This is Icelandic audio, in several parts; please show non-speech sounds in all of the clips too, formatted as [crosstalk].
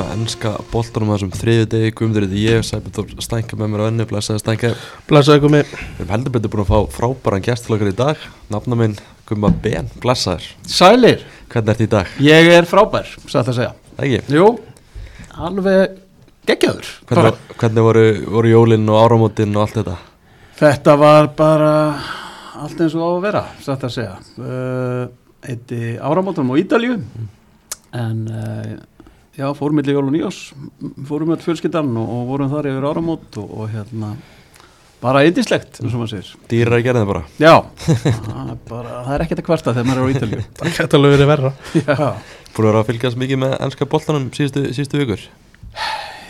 Hlustundur að að ennska boltanum á þessum þriðu degi. Guðmundur, ég, Sæbjörn Stænka með mér á enni Blesaði Stænka Blessaði komi Við erum heldur betur búin að fá frábæran gestlokar í dag. Nafna minn Guðma Ben, Blesaður Sælir, Hvernig ert í dag? ég er frábær, satt að segja. Ekki? Jú, alveg geggjaður. Hvernig, hvernig voru, voru jólinn og áramótin og allt þetta? Þetta var bara allt eins og á að vera, satt að segja. Uh, Eitti áramótunum á Ídalju En uh, já, fórum milli jól og nýjós Fórum með fjölskyldan og, og vorum þar yfir áramót og, og hérna Bara eindislegt, eins og maður segir. Dýrar að gera það bara. Já, [laughs] það er, bara, það er ekkert að kvarta þegar maður er á Ídalju [laughs] Það gæti alveg verið verra. Búin að vera að fylgjast mikið með ennska boltanum síðustu, síðustu vikur?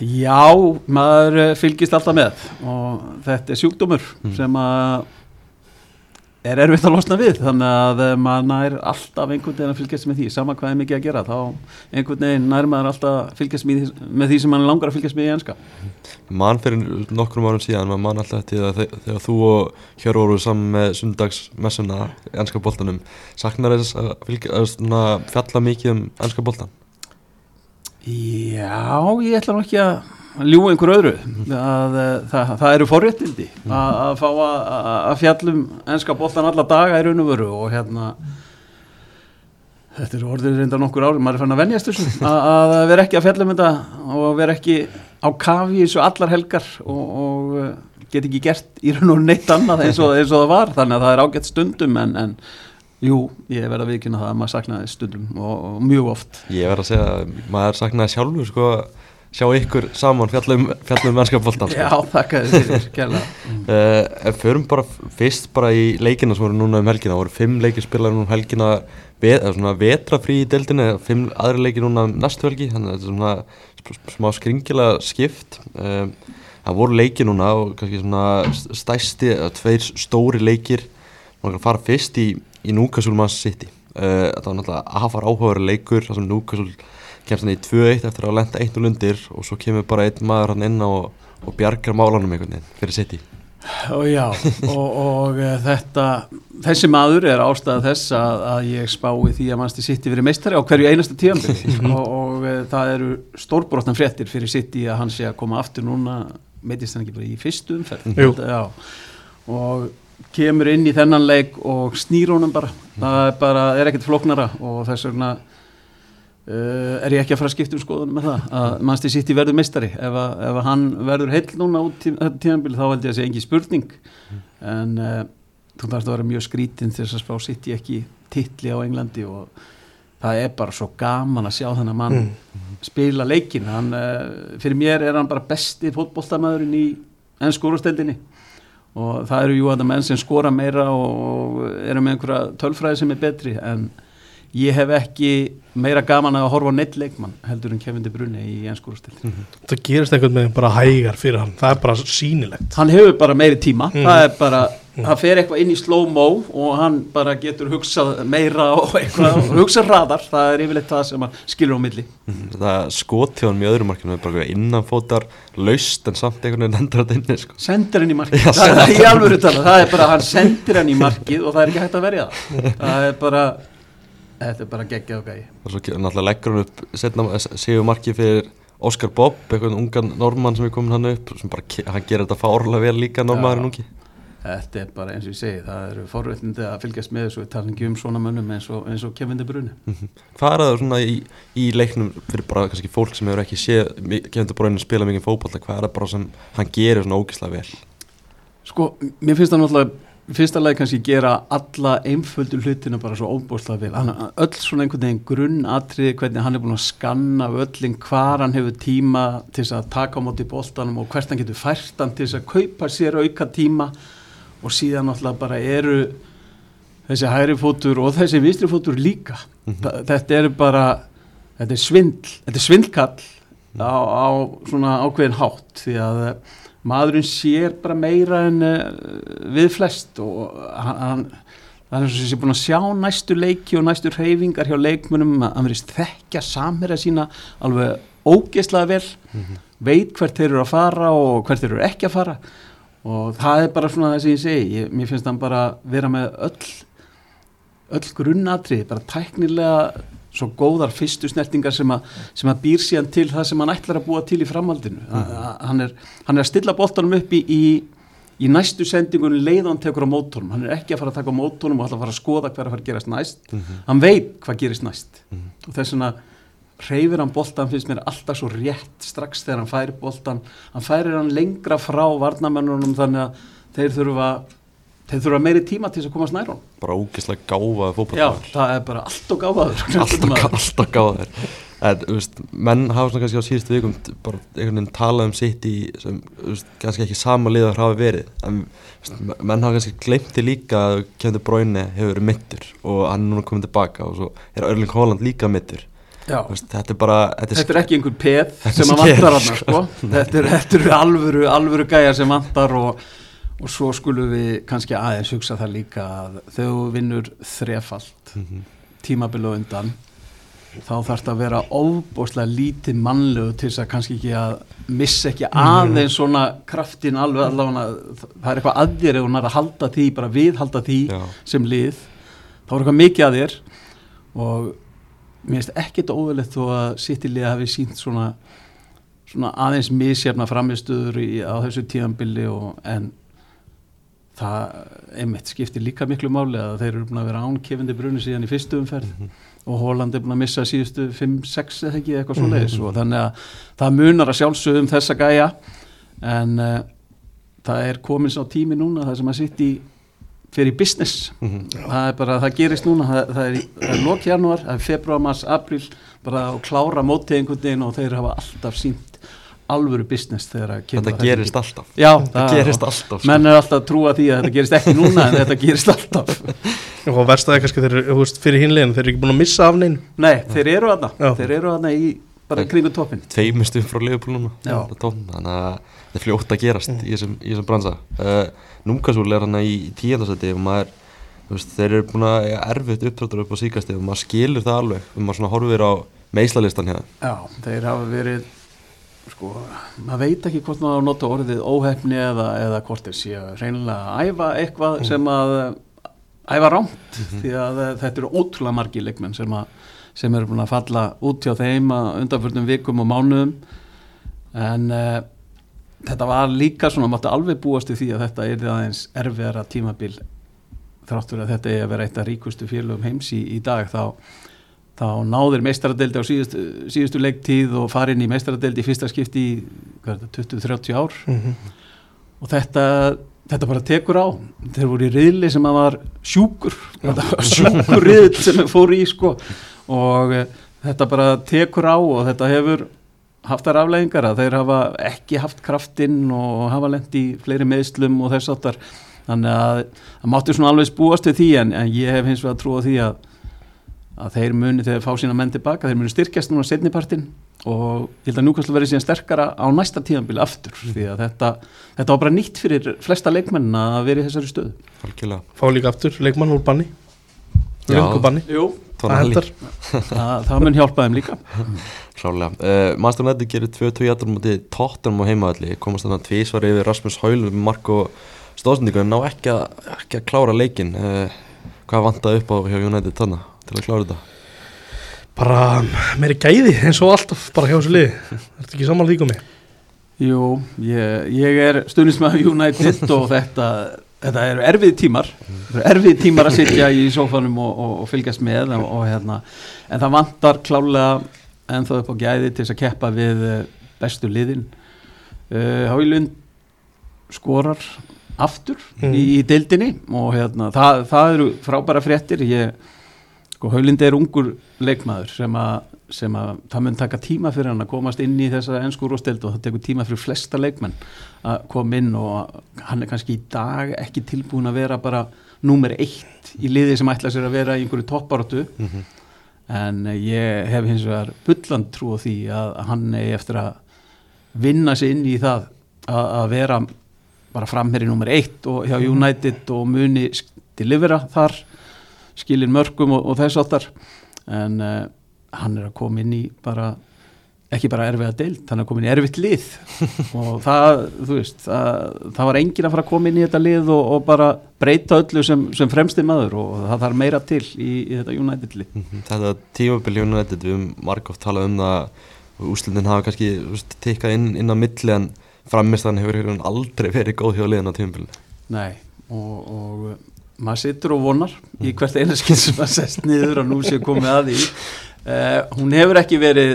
Já, maður fylgist alltaf með. Og þetta er sjúkdómur sem að er erfitt að losna við þannig að maður nær alltaf einhvern veginn að fylgjast með því sama hvað er mikið að gera þá einhvern veginn nær maður alltaf að fylgjast með, með því sem maður langar að fylgjast með í enska. Man fyrir nokkrum árum síðan maður man alltaf til að þe- þegar þú og Hjörvar voru saman með sundagsmessuna í ennska boltanum saknar þess að, fylgja, að fjalla mikið um ennska boltan Já, ég ætla nú ekki að ljúa einhver öðru. Að, uh, það, það eru forréttindi að, að fá að, að- fjallum enska boltan alla daga í raun og veru og hérna þetta eru orðið reynda nokkur ári maður er fann að venjast þessu. [laughs] Að, að vera ekki að fjallum þetta og vera ekki á kafi í þessu allar helgar og, og uh, get ekki gert í raun og neitt annað eins og, eins og það var. Þannig að það er ágætt stundum en, en jú, ég verð að viðkynna það að maður saknaði stundum og, og mjög oft. Ég verð að segja að maður saknaði sjálfur sko sjá ykkur saman fjalla um, fjalla um ennska boltan Já, sko. þakka þér fyrir, [laughs] kærlega uh, En förum bara fyrst bara í leikina sem voru núna um helgina Það voru fimm leikir spilaði núna um helgina ve, eða svona vetrafrí í deildinni eða fimm aðri leikir núna um næstu helgi þannig að þetta er svona smá skringilega skipt. Um, Það voru leikir núna og kannski svona st- stærsti, eða tveir stóri leikir. Maður fara fyrst í, í Man City. Uh, þetta var náttúrulega afar áhugaður leikur þar sem Newcastle kemst hann í 2-1 eftir að lenda 1-0 undir og svo kemur bara einn maður hann inn á og, og bjargar málanum einhvern veginn fyrir City. Og já, og, og uh, þetta þessi maður er ástæða þess að, að ég spái því að mannstu City verið meistari á hverju einasta tíðanbyrði [laughs] og, og uh, það eru stórbrottan fréttir fyrir City að hann sé að koma aftur núna meitist hann ekki bara í fyrstu umferð? Og kemur inn í þennan leik og snýr honum bara. Það er bara, er ekkert flóknara og þess vegna Uh, er ég ekki að fara að skipta um skoðunum með það? Að mannstu sitt í verður meistari? Ef, að, ef að hann verður heill núna út í þetta tíðanbíl þá held ég að sé engi spurning. En uh, þú þarfst að vera mjög skrítin til þess að spá sitt í ekki titli á Englandi og það er bara svo gaman að sjá þennan mann spila leikin hann, uh, fyrir mér er hann bara besti fótboltamæðurinn í enn skórasteldinni og það eru jú að það menn sem skora meira og eru með einhverja tölfræði sem er betri en ég hef ekki meira gaman að horfa á neitt leikmann heldur en Kevin De Bruyne í ennskúrastil Það gerist einhvern veginn bara hægar fyrir hann. Það er bara sýnilegt. Hann hefur bara meiri tíma. Mhm. það er bara, það fer eitthvað inn í slow-mo og hann bara getur hugsað meira og eitthvað, og hugsað hraðar. Það er yfirleitt það sem hann skilur á milli. Það skoti hann í öðrum markinu bara innanfótar laust en samt einhvern veginn endur þetta inni sko. sendir hann í markið, Já, það er í alvöru tala það er bara, hann sendir hann í markið og það er ekki hægt að verja það. [laughs] Það er bara þetta er bara geggjað og gæi og svo náttúrulega leggur hann upp setna, séu marki fyrir Óskar Bob, einhvern ungan normann sem er komin hann upp sem bara, hann gerir þetta fárlega vel líka normaðurinn ungi Þetta er bara eins og ég segi, það eru forréttindi að fylgjast með þessu, ekki um svona mönnum eins og, eins og Kevin De Bruyne. Hvað er það svona í, í leiknum fyrir bara kannski fólk sem hefur ekki séð Kevin De Bruyne spila mikið fótballa, hvað er það bara sem hann gerir svona ógislega vel? Sko, mér finnst það náttúrulega, fyrsta lagi kannski gera alla einföldu hlutina bara svo óbúslega vel. Hann, öll svona einhvern veginn grunnatriði, hvernig hann er búin að skanna öllin hvar hann hefur tíma til þess að taka á móti boltanum og hvert hann getur fært hann til þess að kaupa sér auka tíma og síðan náttúrulega bara eru þessi hægri fótur og þessi vinstri fótur líka. Þa- Þetta er bara, þetta er svindl, þetta er svindlkall á, á svona ákveðin hátt því að maðurinn sér bara meira en uh, við flest og hann, hann þessi búin að sjá næstu leiki og næstu reyfingar hjá leikmunum að hann verðist þekkja samherja sína alveg ógeðslega vel veit hvert þeir eru að fara og hvert þeir eru ekki að fara. Og það er bara svona það sem ég segi ég, mér finnst hann bara vera með öll öll grunnatrið, bara tæknilega svo góðar fyrstu snertingar sem, a, sem að býr síðan til það sem hann ætlar að búa til í framhaldinu mm -hmm. hann, er, hann er að stilla boltanum upp í, í, í næstu sendingunni leiðan tekur á mótónum, hann er ekki að fara að taka á mótónum og að fara að skoða hvað er að fara að gerast næst mm -hmm. hann veit hvað gerist næst mm -hmm. og þess vegna reyfir hann boltan finnst mér alltaf svo rétt strax þegar hann færi boltan hann færir hann lengra frá varnamennunum þannig að þeir þurfa þeir þurfa meiri tíma til þess að komast nær hún bara ógeðslega gáfaði fókbaltar já, það er bara allt og gáfaður. [laughs] Alltaf, alltaf gáfaður. En, veist, menn hafa svona kannski á síðustu vikum bara einhvern veginn talað um sitt í sem veist, kannski ekki sama lið að hafa verið en veist, menn hafa kannski glemti líka að Kjöndur Bráni hefur verið mittur og hann er núna komið tilbaka og svo er Örling Hóland líka mittur þetta er bara þetta er, þetta er ekki einhver peð sem að vantar hann [laughs] sko. þetta er alvöru, alvöru gæja sem vantar og og svo skulum við kannski aðeins hugsa það líka að þegar þú vinnur þrefalt mm -hmm. tímabilu undan þá þarf þetta að vera óbúslega lítið mannlegu til þess að kannski ekki að missa ekki mhm. aðeins svona kraftin alveg allavega það er eitthvað aððir eða hún er að halda því bara viðhalda því Já. sem lið þá er eitthvað mikið að þér og mér finnst ekki þetta óverlegt þó að sittilið hafi sínt svona, svona aðeins misjafna framistuður á þessu tímanbili en það einmitt skiptir líka miklu máli að þeir eru búin að vera ánkefindi brunni síðan í fyrstu umferð mm -hmm. og Holland er búin að missa síðustu 5-6 eða ekki eitthvað svo leiðis mm -hmm. og þannig að það munar að sjálfsögum þessa gæja en uh, það er komin sá tími núna það sem að sitt í fyrir business mm -hmm. það er bara, það gerist núna það, það er, er lok januar, það er februar, mars, april bara að klára mótið einhvern veginn og þeir hafa alltaf sínt alvöru business þegar að kemur þetta gerist alltaf. Já, það gerist alltaf sko. menn er alltaf að trúa því að þetta gerist ekki núna en þetta gerist alltaf. [laughs] Og verstaði kannski þeir eru fyrir hinlegin þeir eru ekki búin að missa af neinn. Nei, þeir eru aðna þeir eru aðna í bara kringu toppin tveimustum frá núna. Þannig að það er fljótt að gerast mm. í þessum, þessum bransa. Uh, Númkasúl er hann í tíendarsæti og maður veist, þeir eru búin að erfitt upptráttur upp á síkasti og maður skilur það alveg. Og maður horfir á meislalistan hérna. Já, þeir hafa verið sko, maður veit ekki hvort maður nota orðið óhefni eða, eða hvort þeir séu reynilega að æfa eitthvað mm. sem að æfa rámt mm -hmm. því að þetta eru ótrúlega margi leikmenn sem, að, sem eru búin að falla út hjá þeim undanfjörnum vikum og mánuðum en uh, þetta var líka svona, maður alveg búast í því að þetta er aðeins erfiðara tímabil þráttur að þetta er að vera eitt af ríkustu félögum heims í, í dag þá þá náður meistaradeldi á síðustu, síðustu leiktíð og farin í meistaradeldi í fyrsta skipti í 20-30 ár. Mm -hmm. og þetta, þetta bara tekur á. Þeir voru í riðli sem að var sjúkur. Sjúkur riðl sem fór í sko. Og uh, þetta bara tekur á og þetta hefur haft þar afleggingar að þeir hafa ekki haft kraftinn og hafa lendt í fleiri meðslum og þess aftar þannig að það máttu svona alveg spúast við því en, en ég hef hins vegar trúið því að að þeir muni þegar fá sína menn tilbaka þeir muni styrkjast núna setnipartin og ég held að núkvæmslega verði síðan sterkara á næsta tíðanbili aftur mm. því að þetta, þetta var bara nýtt fyrir flesta leikmenn að vera í þessari stöðu. Algjörlega. Fá líka aftur, leikmann úr banni. Löngu banni. [laughs] Það, það mun hjálpa þeim líka. Klálega uh, Master Netti gerir 2-2 jættur mútið tóttunum á heimaðalli komast þannig að tvísvar yfir Rasmus Haul Marko Stóðsendíkur ná ekki að, ekki að klára leikin uh, hvað vantaði upp á hjá United þannig til að klára þetta? Bara meiri gæði eins og alltaf bara hjá þessu liði Er þetta ekki samanlega því komið? Jú, ég, ég er stundismæður United [laughs] og þetta þetta eru erfið tímar erfið tímar að sitja í sófanum og, og, og fylgjast með og, og hérna en það vantar klálega en þá upp á gæði til þess að keppa við eh, bestu liðin uh, Hálund skorar aftur mm. í, í deildinni og hérna það, það eru frábæra fréttir ég Sko Haulindi er ungur leikmaður sem að, sem að það mun taka tíma fyrir hann að komast inn í þessa ennskur úrstild og það tekur tíma fyrir flesta leikmenn að koma inn og hann er kannski í dag ekki tilbúin að vera bara númer eitt í liði sem ætla sér að vera í einhverju topparötu mm -hmm. en ég hef hins vegar bulland trú á því að hann er eftir að vinna sig inn í það að, að vera bara framherri númer eitt og hjá mhm. United og muni delivera þar skilin mörgum og, og þess áttar en uh, hann er að koma inn í bara ekki bara erfiða deild, hann er komin í erfitt lið. [laughs] Og það, þú veist það, það var engin að fara að koma inn í þetta lið og, og bara breyta öllu sem, sem fremsti maður og það þarf meira til í, í þetta United lið. Mhm. Þetta tímabili United, við höfum margóft talað um það úslutin hafa kannski tikkað inn, inn á milli en framistan hefur hefur aldrei verið góð hjá liðan á tímabilinu. Nei, og, og maður situr og vonar í hvert einaskinn sem maður sest niður og nú sé komið að því. Uh, hún hefur ekki verið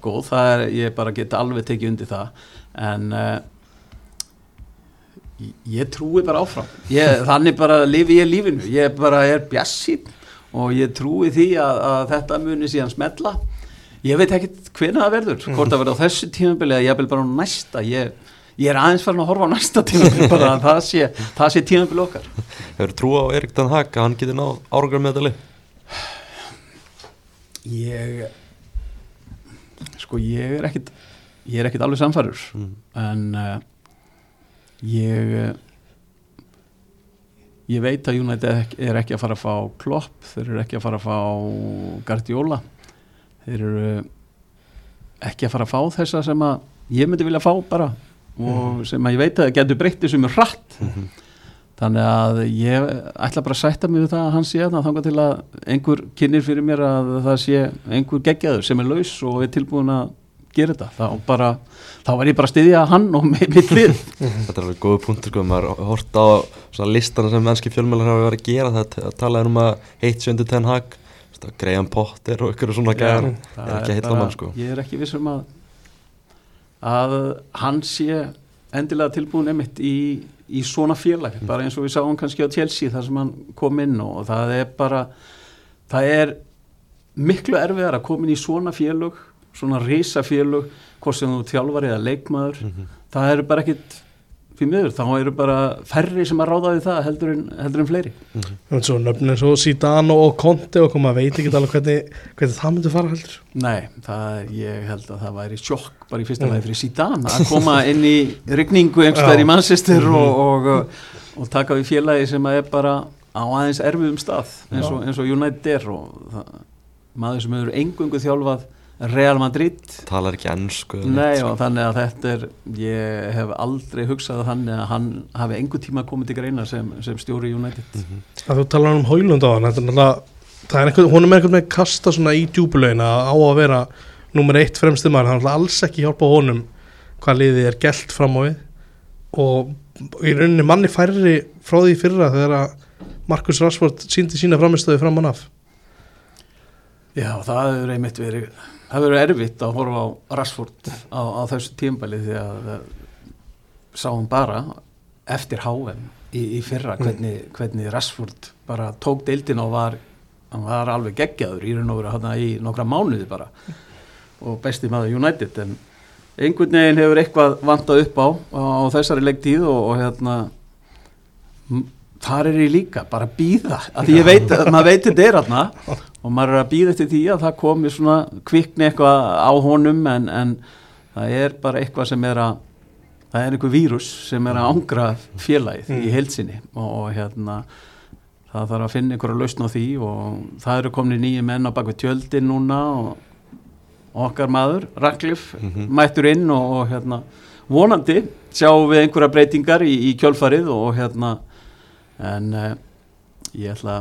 góð, það er, ég bara geta alveg tekið undir það en uh, ég, trúi bara áfram. Ég, þannig bara lifi ég lífinu. Ég bara er bjassinn og ég trúi því að, að þetta muni síðan smetla ég veit ekkert hvernig það verður hvort það verður á þessu tímabili eða ég vil bara næsta. Ég, ég er aðeins farin að horfa á næsta tímabili bara að það sé, sé tímabili okkar Hefur trú á Erik Dan Hag að hann geti náð árangur með þetta lið? ég sko ég er ekkit ég er ekkit alveg samfærur Mm. en uh, ég ég veit að United er ekki að fara að fá Klopp, þeir eru ekki að fara að fá Guardiola þeir eru ekki að fara að fá þessa sem að ég myndi vilja fá bara og sem að ég veit að það getur breytt þessu mjög hratt. Þannig að ég ætla bara að sætta mig við það að hann sé að þanga til að einhver kynir fyrir mér að það sé einhver geggjaður sem er laus og er tilbúin að gera þetta. Þá bara, þá var ég bara að styðja hann og með mitt lið. [laughs] Þetta er alveg góð punktur sko, maður hort á listana sem mennski fjölmjölar hafa verið að gera það að tala um að heitt sjöndi ten hag Graham Potter og ykkur svona gæðar Það er ekki að heilla mann sko. ég er ekki vissum að að hann sé endilega tilbúin emitt í, í svona félag bara eins og við sáum kannski á Chelsea þar sem hann kom inn og það er bara það er miklu erfiðar að koma inn í svona félög svona risafélög hvort sem þú þjálfar eða leikmaður. Það eru bara ekkit fyrir miður, þá eru bara færri sem að ráða við það heldur en, heldur en fleiri. En svo nöfnir svo Zidane og Conte og koma, veit ekki alveg hvernig, hvernig það myndi fara heldur. Nei, það, ég held að það væri sjokk bara í fyrsta lagi fyrir Zidane að koma inn í rigningu einhverstaðar í Manchester og, og, og taka við félagi sem að er bara á aðeins erfiðum stað eins og, eins og United er og það, maður sem hefur engungu þjálfað Real Madrid. Talar ekki ennsku Nei og þannig að þetta er ég hef aldrei hugsað þannig að hann hafi engu tíma komið til greina sem, sem stjóri United. Að þú talar um Hólund á hann er það er einhvern, hún er með einhvern veginn kasta svona í djúbulögin á að vera nummer eitt fremsti maður, hann er alls ekki hjálpa honum hvað liðið er gælt fram á við. Og í rauninni manni færri frá því fyrra þegar að Markus Rashford síndi sína framistöðu fram hann af Já, það hefur einmitt verið það verið erfitt að horfa á Rashford á, á þessu tímbæli því að eh, sáum bara eftir HM í, í fyrra hvernig, hvernig Rashford bara tók deildin og var var alveg geggjaður í raun og veru hann í nokkra mánuði bara. Og besti maður United en einhvern veginn hefur eitthvað vantað upp á á, á þessari leiktíð og, og hérna þar er ég líka, bara að býða að því ég veit, að maður veit þetta er hérna og maður er að býða eftir því að það komi svona kvikni eitthvað á honum en, en það er bara eitthvað sem er að það er einhver vírus sem er að ángra félagið í heilsinni og, og hérna það þarf að finna einhverja lausn á því og það eru komni nýju menn á bakvið tjöldin núna og okkar maður, Raklif mættur inn og, og hérna vonandi sjáum við einhverja breytingar í, í kjölfarið og hérna en uh, ég ætla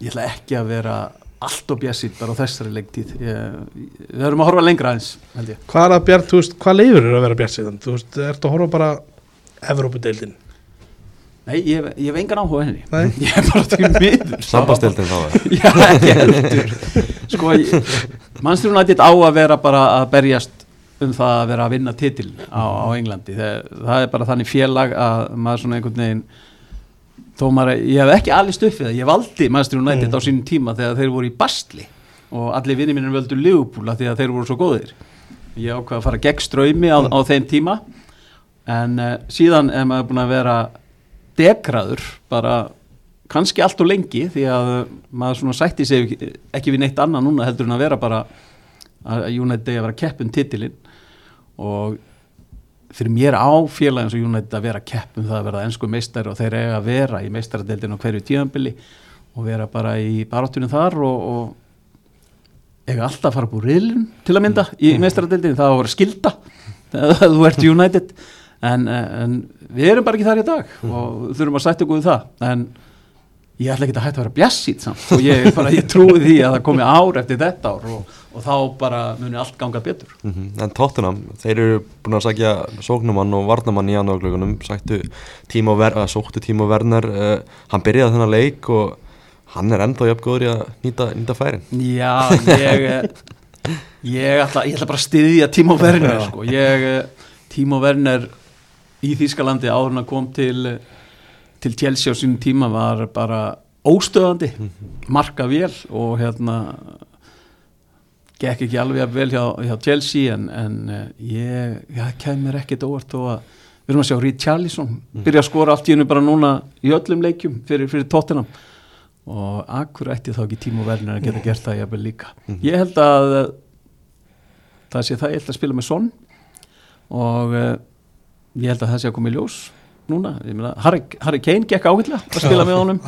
ég ætla ekki að vera allt og bjassið bara á þessari leiktíð. Ég, við höfum að horfa lengra eins held ég. Hvað er að bjart, þú veist, hvað leifur er að vera bjart síðan, þú veist, ertu að horfa bara Evrópudeildin, Nei, ég, hef- ég hef engan áhuga henni. Nei. [laughs] ég er bara til miður. Sambastildin þá [laughs] Já, ekki heldur. Sko, mannstur hún að á að vera bara að berjast um það að vera að vinna titil á, á Englandi. Það, það er bara þannig félag að maður svona einhvern veginn þó maður, ég hef ekki alveg stuffið það, ég valdi mannstur hún á sínum tíma þegar þeir voru í bastli og allir vinni mínir völdu Liverpool af því að þeir voru svo góðir. Ég ákvað að fara gegn ströymi á, á þeim tíma. En uh, síðan er maður búin að vera degraður bara kannski allt og lengi því að uh, maður svona sætti sig ekki, ekki við neitt annað núna heldur en að vera bara að United eigi að vera keppun titilinn. Og fyrir mér á félagin sem United að vera keppum það að vera ennsku meistari og þeir eiga að vera í meistaradeildin á hverju tíðanbili og vera bara í baráttunum þar og, og eiga alltaf að fara úr riðlun til að mynda í meistaradeildinni, það á að vera skilda þegar þú ert United. En, en við erum bara ekki þar í dag og þurfum að okkur við það. En ég ætla ekki að hætta að vera bjassít samt. Og ég, bara, ég trúi því að það komi ár eftir þetta ár og, og þá bara muni allt ganga betur. Mhm. En Tottenham, þeir eru búin að sagja sóknumann og varnamann í janúarglögunum sagtu Tímo Werner, sóktu Tímo Werner. Uh, hann byrjaði þennan leik og hann er ennþá jafn góður í að nýta, nýta færin. Já, ég ég ætla, ég ætla bara að styðja Timo Werner sko. ég, Timo Werner í Þýskalandi áður að kom til til Chelsea á sínum tíma var bara óstöðandi marka vel og hérna gekk ekki alveg jafn vel hjá, hjá Chelsea en, en eh, ég, ég kemur ekkert óvart og að við erum að sjá Reed Charlison byrja að skora allt í hennu bara núna í öllum leikjum fyrir, fyrir Tottenham. Og akkur ætti þá ekki Timo Werner að geta gert það jafnvel líka. Ég held að eh, það sé það, ég held að spila með Son og uh, ég held að það sé að koma í ljós núna, ég meina, Harry, Harry Kane gekk ágætlega að spila með honum.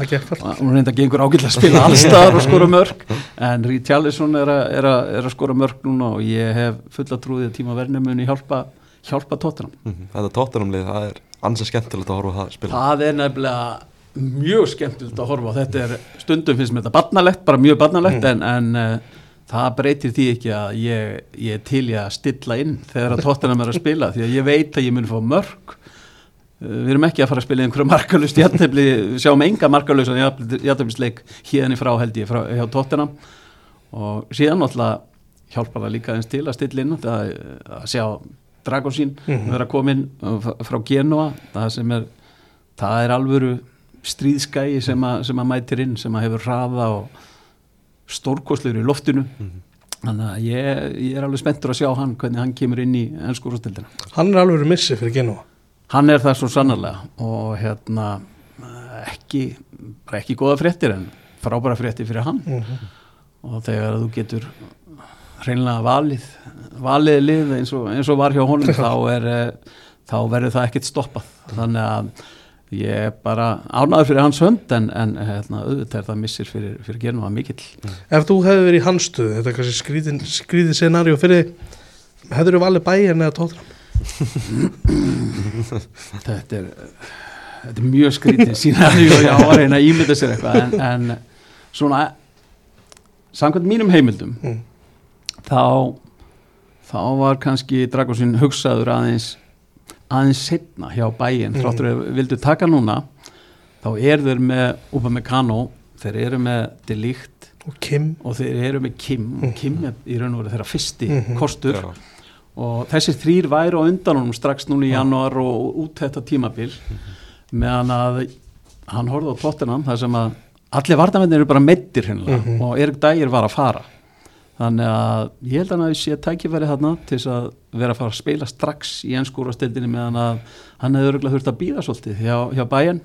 hún reynda gengur ágætlega að spila allstaðar og skora mörg en Reed Charlison er, að- er, er skora mörg núna og ég hef fulla trúið að Tíma Werner muni hjálpa, hjálpa Tottenham. Mhm. Þetta Tottenham lið, það er ansið skemmtilegt að horfa á það spila. Það er nefnilega mjög skemmtilegt að horfa á. Þetta er stundum finnst mér þetta barnalegt, bara mjög barnalegt en, en uh, það breytir því ekki að ég, ég er til ég að stilla inn þegar að Tottenham er að spila því að ég veit að ég mun fá mörg við erum ekki að fara að spila einhverja markalust jættefli, sjáum enga markalust jætteflisleik hérna í frá held ég frá, hjá Tottenham. Og síðan náttúrulega hjálpar það líka eins til að stilla inn að, að sjá Dragosín Mhm. vera komin uh, frá Genoa. Það sem er, það er alvöru stríðskæi sem, að- sem að mætir inn sem að hefur hraða og stórkoslegur í loftinu. Þannig að ég, ég er alveg spenntur að sjá hann hvernig hann kemur inn í ennskúrastildina hann er alveg missi fyrir Genova hann er það svo sannarlega og hérna ekki, ekki góða fréttir en frábæra fréttir fyrir hann. Mhm. og þegar þú getur hreinlega valið valið lið eins og, eins og var hjá honum [laughs] þá, er, þá verður það ekkert stoppað. Þannig að ég er bara ánæður fyrir hans hönd en, en hérna, auðvitað er það missir fyrir, fyrir genum að mikill. Ef þú hefði verið í hans stöðu þetta er kannski skrítið, scenario fyrir þig, hefður þú valið bæjarn eða tóttunum þetta er, þetta er mjög skrítið sínari og ég á að reyna að ímynda sér eitthvað en, en svona samkvæmt mínum heimildum Mm. þá þá var kannski Dragosinn hugsaður aðeins aðeins setna hjá bæinn Mm. þráttur að vildu taka núna þá er þeir með Upamecano þeir eru með Delikt og Kim og þeir eru með Kim og Kim er í raun og veru þeirra fyrsti Mhm. kostur Já. Og þessir þrýr væri á undan honum strax núna í janúar og út þetta tímabil. Meðan að hann horfði á Tottenham þar sem að allir vartamennir eru bara meittir hennilega Mhm. og Erik Dægir var að fara. Þannig að ég held að hafi sé tækifæri þarna til þess að vera að fara að spila strax í ennskúrastildinni meðan að hann hefði örgulega þurft að býða svolítið hjá, hjá bæjan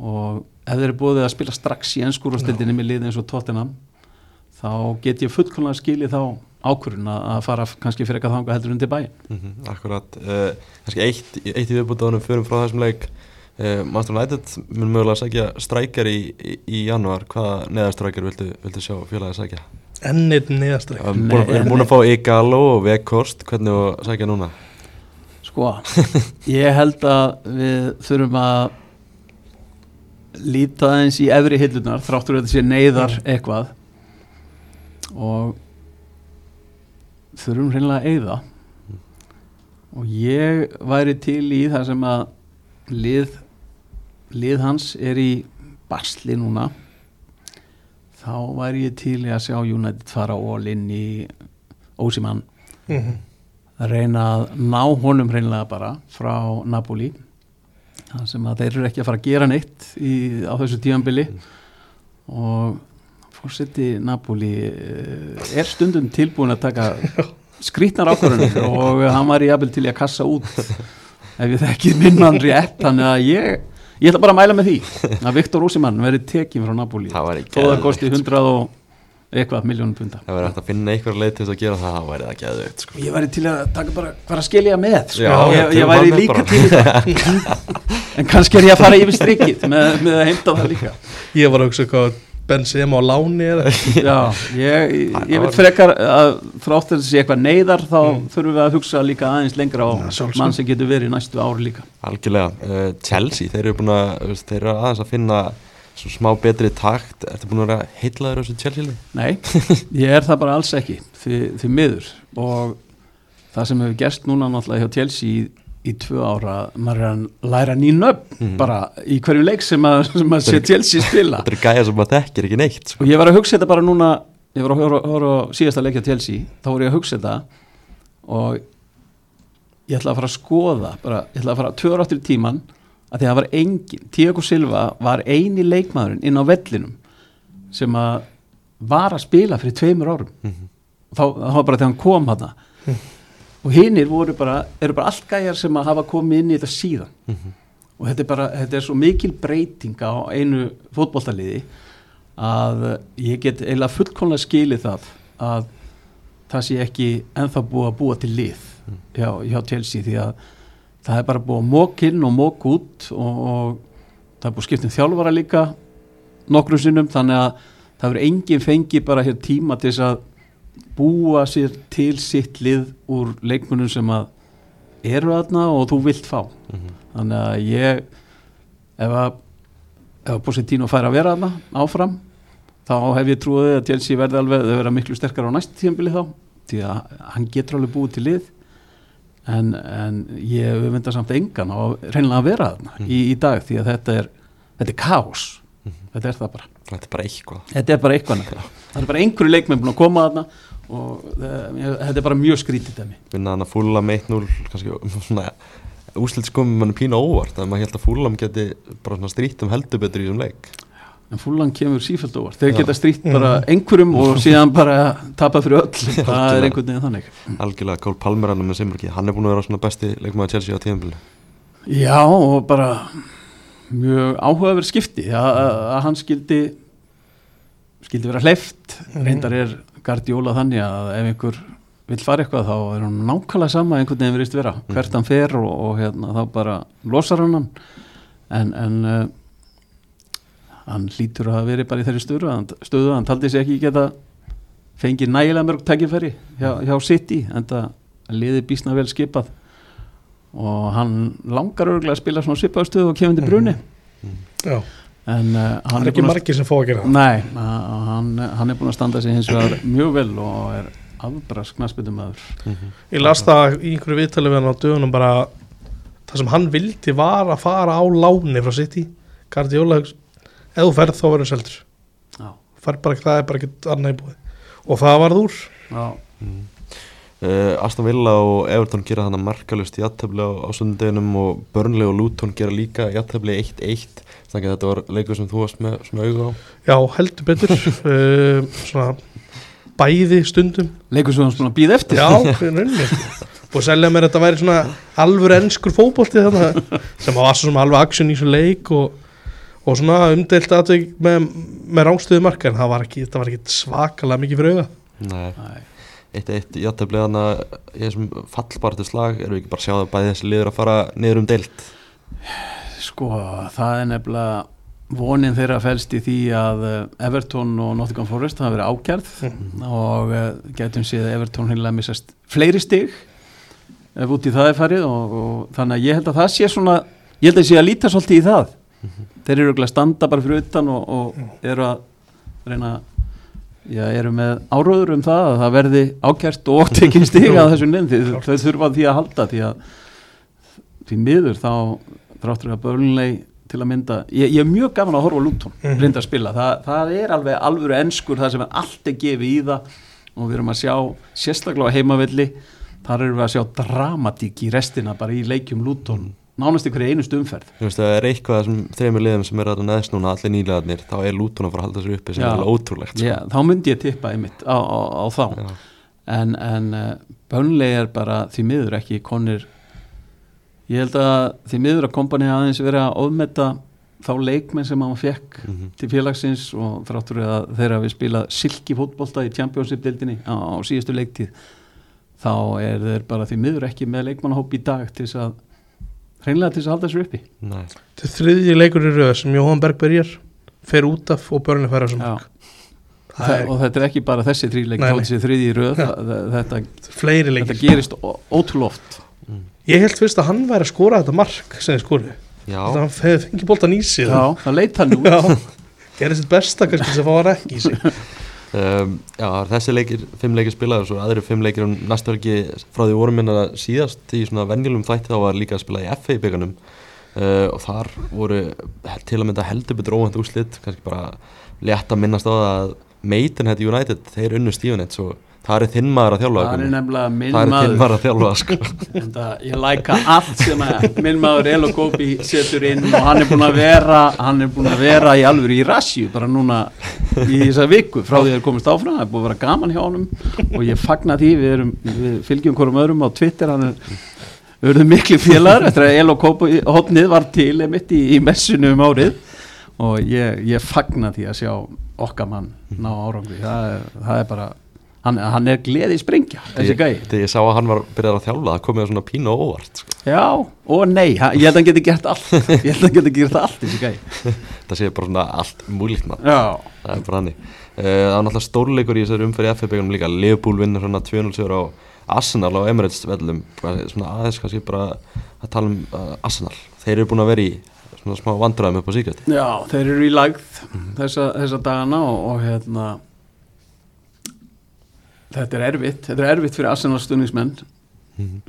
og ef þeir eru búið að spila strax í ennskúrastildinni með liðið eins og Tottenham þá get ég fullkomlega skilið þá ákvörun að að fara kannski fyrir eitthvað þanga heldur undir bæin Mhm, Akkurat, uh, kannski eitt, eitt í viðbútaðunum förum frá þessum leik. Uh, Master United mun mögulega að sækja strækjar í, í, í janúar. Hvaða neðastrækjar viltu, viltu sjá félagið sækja? ennir neðastræk Við erum búin- við erum búin að fá Igalo og Vekhorst hvernig þú sækja núna? Sko, ég held að við þurfum að líta eins í efri hillunar þráttur að þetta sé neyðar eitthvað og þurfum hreinlega að eyða. Og ég væri til í það sem að lið, lið hans er í basli núna. Þá væri ég til í að sjá United fara all inn í Ósimann Mhm. að reyna að ná honum hreinlega bara frá Napoli. Það sem að þeir eru ekki að fara að gera neitt í, á þessu tíanbili og fórseti Napoli eh, er stundum tilbúin að taka skrítnar ákvarðanir [laughs] og hann var í jafnvel til í að kassa út ef ég þekki minnan rétt þannig að ég ég ætla bara að mæla með því að Viktor Ósimann verið tekin frá Napoli þó það kosti sko. 100 og eitthvað miljónum punda Það hægt að finna einhver leið til þess að gera það, það væri það geðveikt sko. Ég væri til að taka bara, bara að skilja með sko. Já, ég, ég með líka bara. til það [laughs] En kannski er ég að fara yfir strikið með, með að heimta það líka ég var að hugsa hvað Benzema á láni eða? [laughs] Já, ég, ég, var- frekar að þrátt að þessi eitthvað neyðar þá Mm. þurfum við að hugsa líka aðeins lengra á Ja, mann sem getur verið næstu ári líka. Algjörlega, uh, Chelsea, þeir eru búin að, þeir eru aðeins að finna svo smá betri takt, ertu búin að vera heitlaður á þessu Chelsea? Nei, ég er það bara alls ekki því, því miður. Og það sem hefur gerst núna náttúrulega hjá Chelsea í, í tvö ára maður er að læra ný nöfn Mhm. bara í hverju leik sem að, sem að sé Chelsea spila Þetta eru gæja sem maður þekkir ekki neitt, sko. og ég var að hugsa þetta bara núna ég var að horfa, horfa síðasta leikja Chelsea þá voru ég að hugsa þetta og ég ætla að fara að skoða bara, ég ætla að fara tvö ára áttir tíman að því að það var engin, Tiago Silva var eini leikmaðurinn inn á vellinum sem að var að spila fyrir tveimur árum Mhm. og þá, þá var bara þegar hann kom hana og hinnir voru bara, eru bara allt gæjar sem að hafa komið inn í þetta síðan. Mhm. og þetta er bara, þetta er svo mikil breyting á einu fótboltaliði að ég get eiginlega fullkomlega skilið það að það sé ekki ennþá búið að búa til lið hjá, hjá Chelsea því að það er bara búið að mók inn og mók út og, og það er búið að skipta um þjálfara líka nokkrum sinnum. Þannig að það verður enginn fengi bara hér tíma til þess að búa sér til sitt lið úr leikmunum sem að eru þarna og þú vilt fá Mhm. þannig að ég ef að að Positino fær að vera þarna áfram þá hef ég trúið að Chelsea verði alveg að vera miklu sterkar á næst tíðanbili þá því að hann getur alveg búið til lið en, en ég myndar samt engan á reynilega að vera þarna Mhm. í, í dag því að þetta er þetta er kaos, Mhm. Þetta er það bara. Þetta er bara eitthvað. þetta er bara eitthvað það er bara einhverju leikmenn búin að koma þarna og uh, þetta er bara mjög skrítið dæmi. Vinna hann að fúla með 1-0, kannski [laughs] svona úslit skomum mann pína óvart, að maður held að fúlam geti bara svona strýtt um heldur betur í þessum leik. en fúlan kemur sífælt óvart. Þeir Já. geta strítt bara einhverjum og [laughs] síðan bara tapa fyrir öll. Það er einhvern veginn þannig. Algjörlega, Kól Palmer hann með Simmerki, hann er búin að vera svona besti leikmaður Chelsea á tíðanbili. já og bara mjög áhugaverð skipti að, hann skildi skildi vera hleyft Mhm. reyndar er Guardiola þannig að ef einhver vill fara eitthvað þá er hann nákvæmlega sama einhvern veginn verist vera Mhm. hvert hann fer og, og hérna, þá bara losar hann hann en, en uh, hann hlýtur að verið bara í þeirri stöðu stöðu, hann taldi sig ekki geta fengið nægilega mörg tækifæri hjá, hjá City en það liði bísna vel skipað og hann langar örgulega að spila svona svipaðu stöðu og kemur til bruni Já, en uh, það hann er ekki margir sem fá að gera það. Nei, að- hann, hann er búin að standa sig hins vegar [clears throat] mjög vel og er afbrask knastbyttum aður Ég las það í einhverju viðtali við hann á dögunum bara það sem hann vildi var að fara á láni frá City. Guardiola, hugsa, ef þú ferð þá verður seldur. Já, Fær bara, það er bara ekkert annað í búið og það varð úr. Já, Uh, Aston Villa og Everton gera þannig markalust í játtöfli á, á sundeginum og Burnley og Luton gera líka játtöfli 1-1 þannig að þetta var leikur sem þú varst með svona auga á. Já, heldur betur. Uh, [laughs] svona bæði stundum. Leikur svo hans búin að býða eftir. Já, sko. [laughs] og selja mér að þetta væri svona alvur ennskur fótbolti þarna sem var svo sem alveg aksjón í svo leik og, og svona umdeilt aðtök með, með rángstöðu marka en það var ekki, þetta var ekki svakalega mikið fyrir auga. Nei, Nei, 1-1 játtöfli þannig í þessum fallbartu slag erum við ekki bara að sjá það bæði þessi liður að fara niður um deilt Sko, það er nefnilega vonin þeirra fælst í því að eh, Everton og Nottingham Forest hafa verið ákjærð og uh, getum séð að Everton hinlega missast fleiri stig ef út í það er farið og, og þannig að ég held að það sé svona ég held að sé að líta svolítið í það. Þeir eru örugglega að standa bara fyrir utan og, og eru að reyna já, eru með áróður um það að það verði ákjært og tekinn stig [laughs] að þessu nefn því Klárt. þau þurfa því að halda því að því miður þá þráttur að börnlegi til að mynda ég, ég er mjög gaman að horfa á Luton Mhm. reynda að spila, Þa, það er alveg alvöru enskur það sem er allt er gefið í það og við erum að sjá sérstaklega á heimavelli þar erum við að sjá dramatík í restina bara í leikjum Luton nánast ykkur einustu umferð Þú veist, það er eitthvað þessum þreymur liðum sem er að neðst núna allir nýlegaðnir, þá er Luton að fara að halda sér uppi sem Já. er alveg ótrúlegt sko. Já, þá myndi ég tippa einmitt á, á, á þá Já. en, en uh, bönlega er bara því miður ekki konir ég held að því miður að kompani aðeins verið að ofmeta þá leikmenn sem hann fekk Mhm. til félagsins og þráttur að þeirra við spila silki fótbolta í Championship-dildinni á, á síðustu leiktíð þá er þeir bara því miður ekki með leikmannahóp í dag til þess að hreinlega til þess að halda sér uppi. Nei. Þetta er þriðji leikur í röð sem Jóhann Berg byrjar fer út af og börnir færa sem mark. Það er- og þetta er ekki bara þessi þrýleik þessi þriði í röð. Það, það, þetta, fleiri þetta gerist ó- ótrúlega oft. Ég held fyrst að hann væri að skora þetta mark sem þið skoru, Já, þannig að hann fe- fengi boltan í sig. Það leit hann út. Gerði sitt besta kannski sem fá að rekki í sig [laughs] um, já þessi leikir, fimm leikir spilaður og svo aðri fimm leikir um næstu helgi frá því vorum minna síðast í svona venjulum þætti þá var líka að spila í FA bygganum uh, og þar voru til að mynda heldur betur óvænt úrslit kannski bara létt að minnast á það að Maidenhead United, þeir unnu Stevenage og það er þinn maður að þjálfa það er nefnilega minn það er þinn maður. maður að þjálfa [laughs] sko. Enda, ég læka allt sem að minn maður Elo Góbi setur inn og hann er búin að vera hann er búin að vera í alvöru í rassju bara núna í þessa viku frá því að það er komist áfram, það er búin að vera gaman hjá honum og ég fagna því, við, erum, við fylgjum hverjum öðrum á Twitter. Hann er við verðum miklu félagar eftir að Elo hotnið var til mitt í, í messinu um árið. Og ég, ég fagna því að sjá okkar mann ná árangri. Það er, það er bara hann, hann er gleði sprengja, þessi gæi. þegar ég sá að hann var byrjað að þjálfa það komið svona pínu á óvart sko. Já, og nei, ha- ég held að hann geti gert allt. [laughs] Ég held að hann geti gert allt þessi gæi. Það sé bara svona allt múlíkt mann Já, það er bara hannig uh, það er náttúrulega stórleikur í þessari umferði FA bygganum líka. Liverpool vinnur svona 2-0 sigur á Arsenal á Emirates vellum svona aðeins kannski bara að tala um uh, Arsenal. Þeir eru búin að vera í svona smá vandræðum upp á síkvætti já, þeir eru í lagð þessa, þessa dagana og, og hérna Þetta er erfitt Þetta er erfitt fyrir Arsenal stuðningsmenn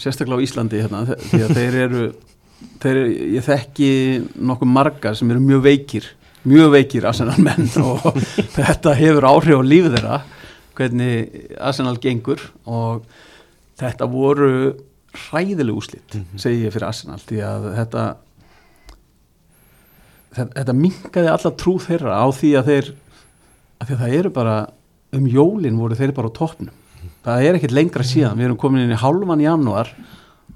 sérstaklega á Íslandi hérna, því að þeir eru þeir, ég þekki nokkuð marga sem eru mjög veikir mjög veikir Arsenal menn [laughs] og þetta hefur áhrif á lífið þeirra hvernig Arsenal gengur og þetta voru hræðileg úslit segi ég fyrir Arsenal því að þetta þetta, minkaði alla trú þeirra á því að þeir að því að það eru bara um jólin voru þeir bara á toppnum. Það er ekkert lengra síðan, við erum komin inn í hálfan januar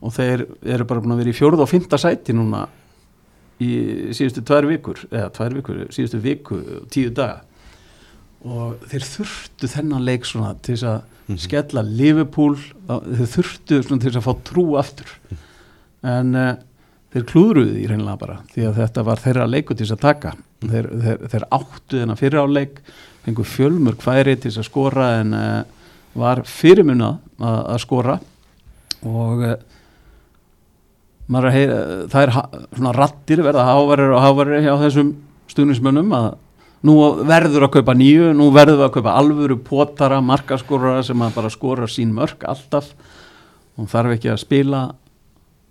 og þeir eru bara búin að vera í fjórða og fymta sæti núna í síðustu tvær vikur eða tvær vikur, síðustu viku tíu daga. Og þeir þurftu þennan leik svona til þess að skella Liverpool, þeir þurftu svona til þess að fá trú aftur. En uh, þeir klúðruðu því reynilega bara því að þetta var þeirra leiku til þess að taka. Þeir, þeir, þeir áttu þennan fyrir áleik fengu fjölmur kværi til þess að skora en uh, var fyrirmunað að, að skora. Og uh, er að heyra, það er svona rattir verða hávarir og hávarir hjá þessum stuðnismönnum að nú verður að kaupa nýju, nú verður að kaupa alvöru potara, markaskorara sem að bara skora sín mörk alltaf. Og þarf ekki að spila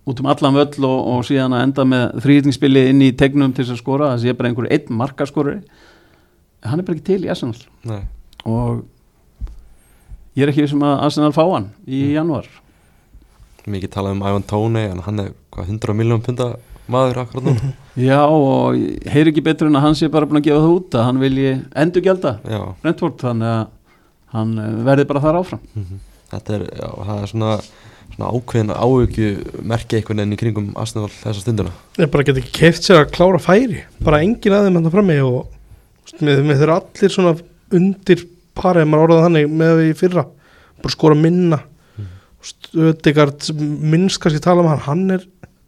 út um allan völl og, og síðan að enda með þrýðningsspili inn í tegnum til þess að skora, það sé bara einhver einn markaskorari hann er bara ekki til í Arsenal. Nei. og ég er ekki sem að Arsenal fá hann í janúar. Mikið talað um Ivan Tóni en hann er hvað 100 miljón punta maður akkurat nú [laughs] Já og ég heyri ekki betur en að hann sé bara búin að gefa það út að hann vilji endur gælda já, Brentford þannig að hann eh, verði bara þar áfram. Þetta er, já, það er svona, svona ákveðin áhugju merki einhvern veginn í kringum Arsenal þessa stunduna Ég bara get ekki keift sér að klára færi. Bara engin að þeim hann frammi og veist, með, með þeir eru allir svona undir parið, ef maður orðað þannig með því fyrra, bara skora minna. Stöðegard minnst kannski tala um hann, hann er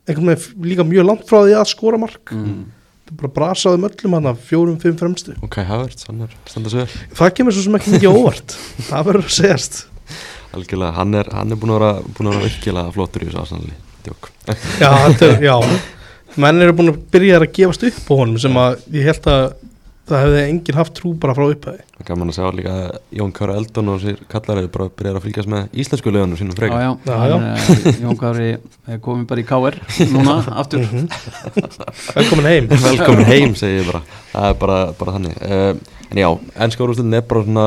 einhvern veginn líka mjög langt frá því að skora mark. Mm. er bara brasaðum öllum hann að fjórum, fimm fremstu. Og Kai Havertz, hann er standað sér það kemur svo sem ekki mikið óvart. [laughs] Það verður að segjast. Algjörlega, hann er, hann er búin að vera, búin að vera virkilega flottur í þessu djók já, þetta er, já. Menn eru búin að byrja að gefast upp á honum sem að ég held að það hefði enginn haft trú bara frá upphæði Það er gaman að sjá líka að Jón Kára Eldon og sér kallar eru bara byrjað að fylgjast með íslensku lögunum sínum Já, frekar. já, Já, hann, eh, Jón Kári er komin bara í KR núna [laughs] aftur. Velkomin heim. [laughs] Velkomin heim segi ég bara, það er bara, bara þannig. Uh, en já, ennska úrúslutin er bara svona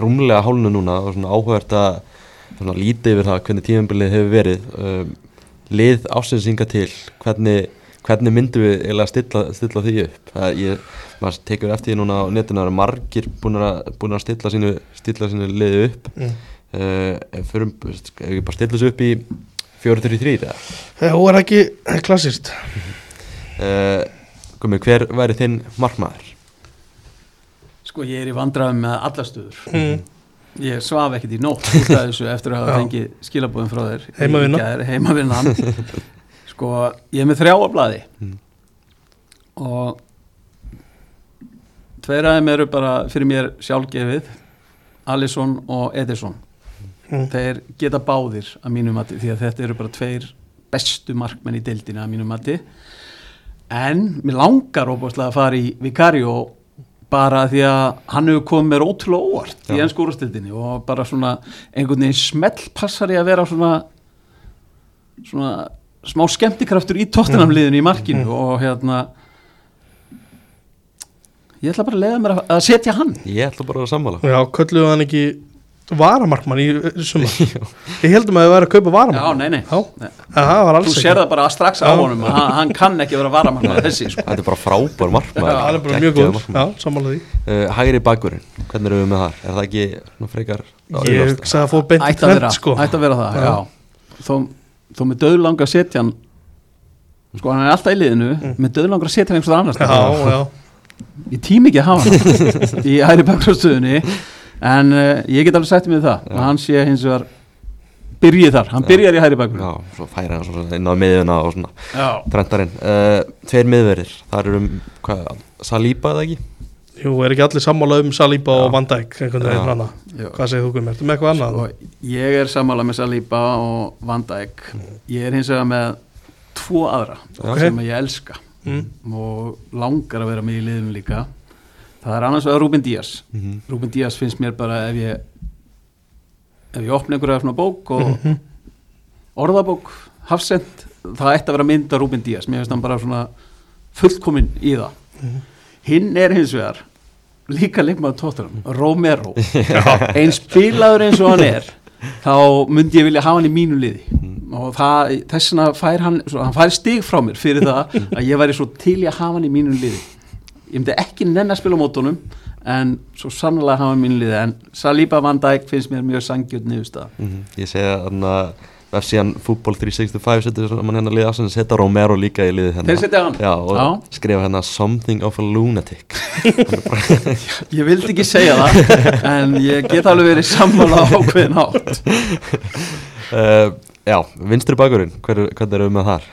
rúmlega hálnu núna og svona áhugavert að svona lítið yfir það hvernig tímabilið hefur verið. Um, lið ásinsinga til, hvernig, hvernig myndum við eiginlega stilla, stilla því upp? Það, ég, maður tekur eftir því núna á netinu að það eru margir búin að, búin að stilla sínu, stilla sínu liði upp. Mm. Uh, ef við bara stilla þessu upp í 4-3-3 eða? það er ekki klassist Uh, Gumi, hver væri þinn markmaður? Sko ég er í vandræðum með alla stöður mm. Ég svaf ekkert í nótt út af þessu eftir að hafa fengið skilabúðum frá þér Heimavinna. Í gær, Heimavinnan [laughs] Sko ég er með þrjá á blaði Mm. og tveir aðeim eru bara fyrir mér sjálfgefið Alisson og Edison Mm. þeir geta báðir að mínu mati því að þetta eru bara tveir bestu markmenn í deildina að mínu mati en mér langar óbúslega að fara í Vicario bara því að hann hefur komið mér ótrúlega óvart í ennsku úrstildinni og bara svona einhvern veginn smellpassar í að vera svona svona smá skemmtikraftur í tóttunamliðinu í markinu og hérna ég ætla bara að leiða mér að, að setja hann. Ég ætla bara að sammála. Já, kölluðu hann ekki varamarkmann í uh, sumar? [laughs] Ég heldum að það væri að kaupa Já, varamarkmann nei, nei, Já, Nei. það var alls Þú sér það bara strax á honum hann, hann kann ekki vera varamann með þessi sko. Þetta er bara frábær markmaður. Já, hann er bara mjög góð. Já, sammála því. Uh, Hægri bakurinn, hvernig erum við með þar? Er það ekki frekar Ég sagði að fóð beint í Ætti að vera, trend sko. Ætti að vera það, Já. já, Þó, þó með döðlanga að setja hann Sko hann er alltaf í liðinu Með döðlanga að setja hann einhverstað annars Mm. Já, já, [laughs] Ég tími ekki að hafa hann [laughs] Í hæri bakrastöðunni En uh, ég get alveg sagt með það. Að hann sé hins vegar Byrjið þar, hann byrjar í hæri bakrastöðunni Já, svo færi hann svona inn á miðuna og svona Já, Trentarinn uh, Tveir miðverðir, þar eru hvað, Saliba eða ekki? Jú, er ekki allir sammála um Saliba Já. og Van Dijk einhvern veginn hana. Hvað segir þú Guðmur? Ertu með eitthvað annað? Og ég er sammála með Saliba og Van Dijk Ég er hins vegar með tvo aðra Ok. sem ég elska Mm. og langar að vera með í liðinu líka það er annars vegar Rúben Díaz Mm -hmm. Rúben Díaz finnst mér bara ef ég ef ég opna einhverja svona bók og Mhm. orðabók hafsend, það ætti að vera mynd af Rúben Díaz, mér finnst hann bara svona fullkominn í það Mhm. hinn er hins vegar líka leikmaður tóttunum, Romero. Einn spilaður eins og hann er [laughs] þá myndi ég vilja hafa hann í mínu liði. Og það, þess vegna fær hann svo, hann fær stig frá mér fyrir það að ég væri svo til í að hafa hann í mínu liði. Ég myndi ekki nenn að spila á mótunum en svo sannlega hafa hann í mínu liði. En Saliba Van Dijk finnst mér mjög sangjörn niðurstað Ég segi að hann að Vefsíðan Fútbol 365 setur mann hérna liða ásinn setja Romero líka í liði hérna Þeir setja hann? Já, og Já. skrifa hérna Something of a lunatic [laughs] ég vildi ekki segja það en ég get alveg verið sammála ákveðin átt uh, [laughs] Já, vinstri bakurinn, hver, hvernig erum við með þar?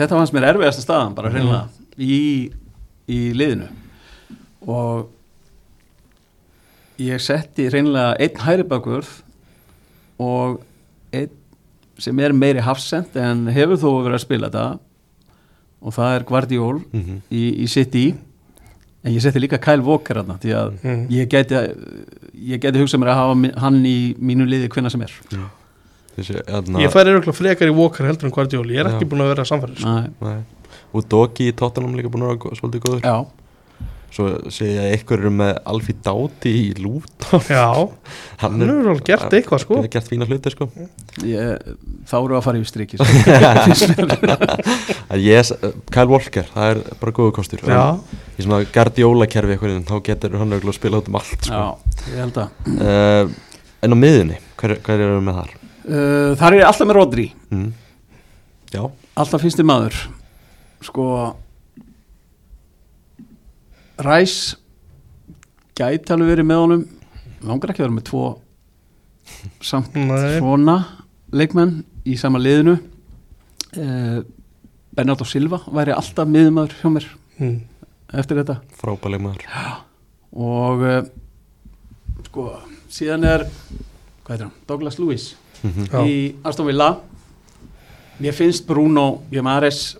þetta fannst mér erfiðasta staðan bara hreinlega í, í liðinu og ég setti hreinlega einn hæri bakvörð og sem er meiri hafsend en hefur þó verið að spila þetta og það er Guardiol Mm -hmm. í, í City en ég setti líka Kyle Walker þarna því að Mm. ég geti ég geti hugsað mér að hafa hann í mínu liði hvenna sem er Þessi, hérna, Ég færi örgulega frekar í Walker heldur en Guardioli Ég er ekki Já. búin að vera samfæður. Og Doki í Tottenham líka búin að vera svolítið góður já, Svo segi ég að ykkur eru með Alfí Dáti í Lúton Já, [laughs] hann hefur alveg gert eitthvað sko. Hann hefur gert fína hluti sko. Ég, þá eru að fara yfir striki yes, [laughs] [laughs] Kyle Walker, það er bara góðu kostur. Já, Í svona Guardiola kerfi eitthvað Þá getur hann auðvitað að spila út um allt sko. já, ég held að. Uh, En á miðunni, hver, hver eru við með þar? uh, þar er ég alltaf með Rodri. Mm. Já, alltaf finnst þið maður. Sko Ræs gæti alveg verið með honum langar ekki að vera með tvo samt Nei. svona leikmenn í sama liðinu uh, Bernardo Silva væri alltaf miðumæður hjá mér mm. eftir þetta frábæleg maður og uh, sko síðan er hvað heitir hann, Douglas Lewis Mhm. Já. í Aston Villa mér finnst Bruno Guimares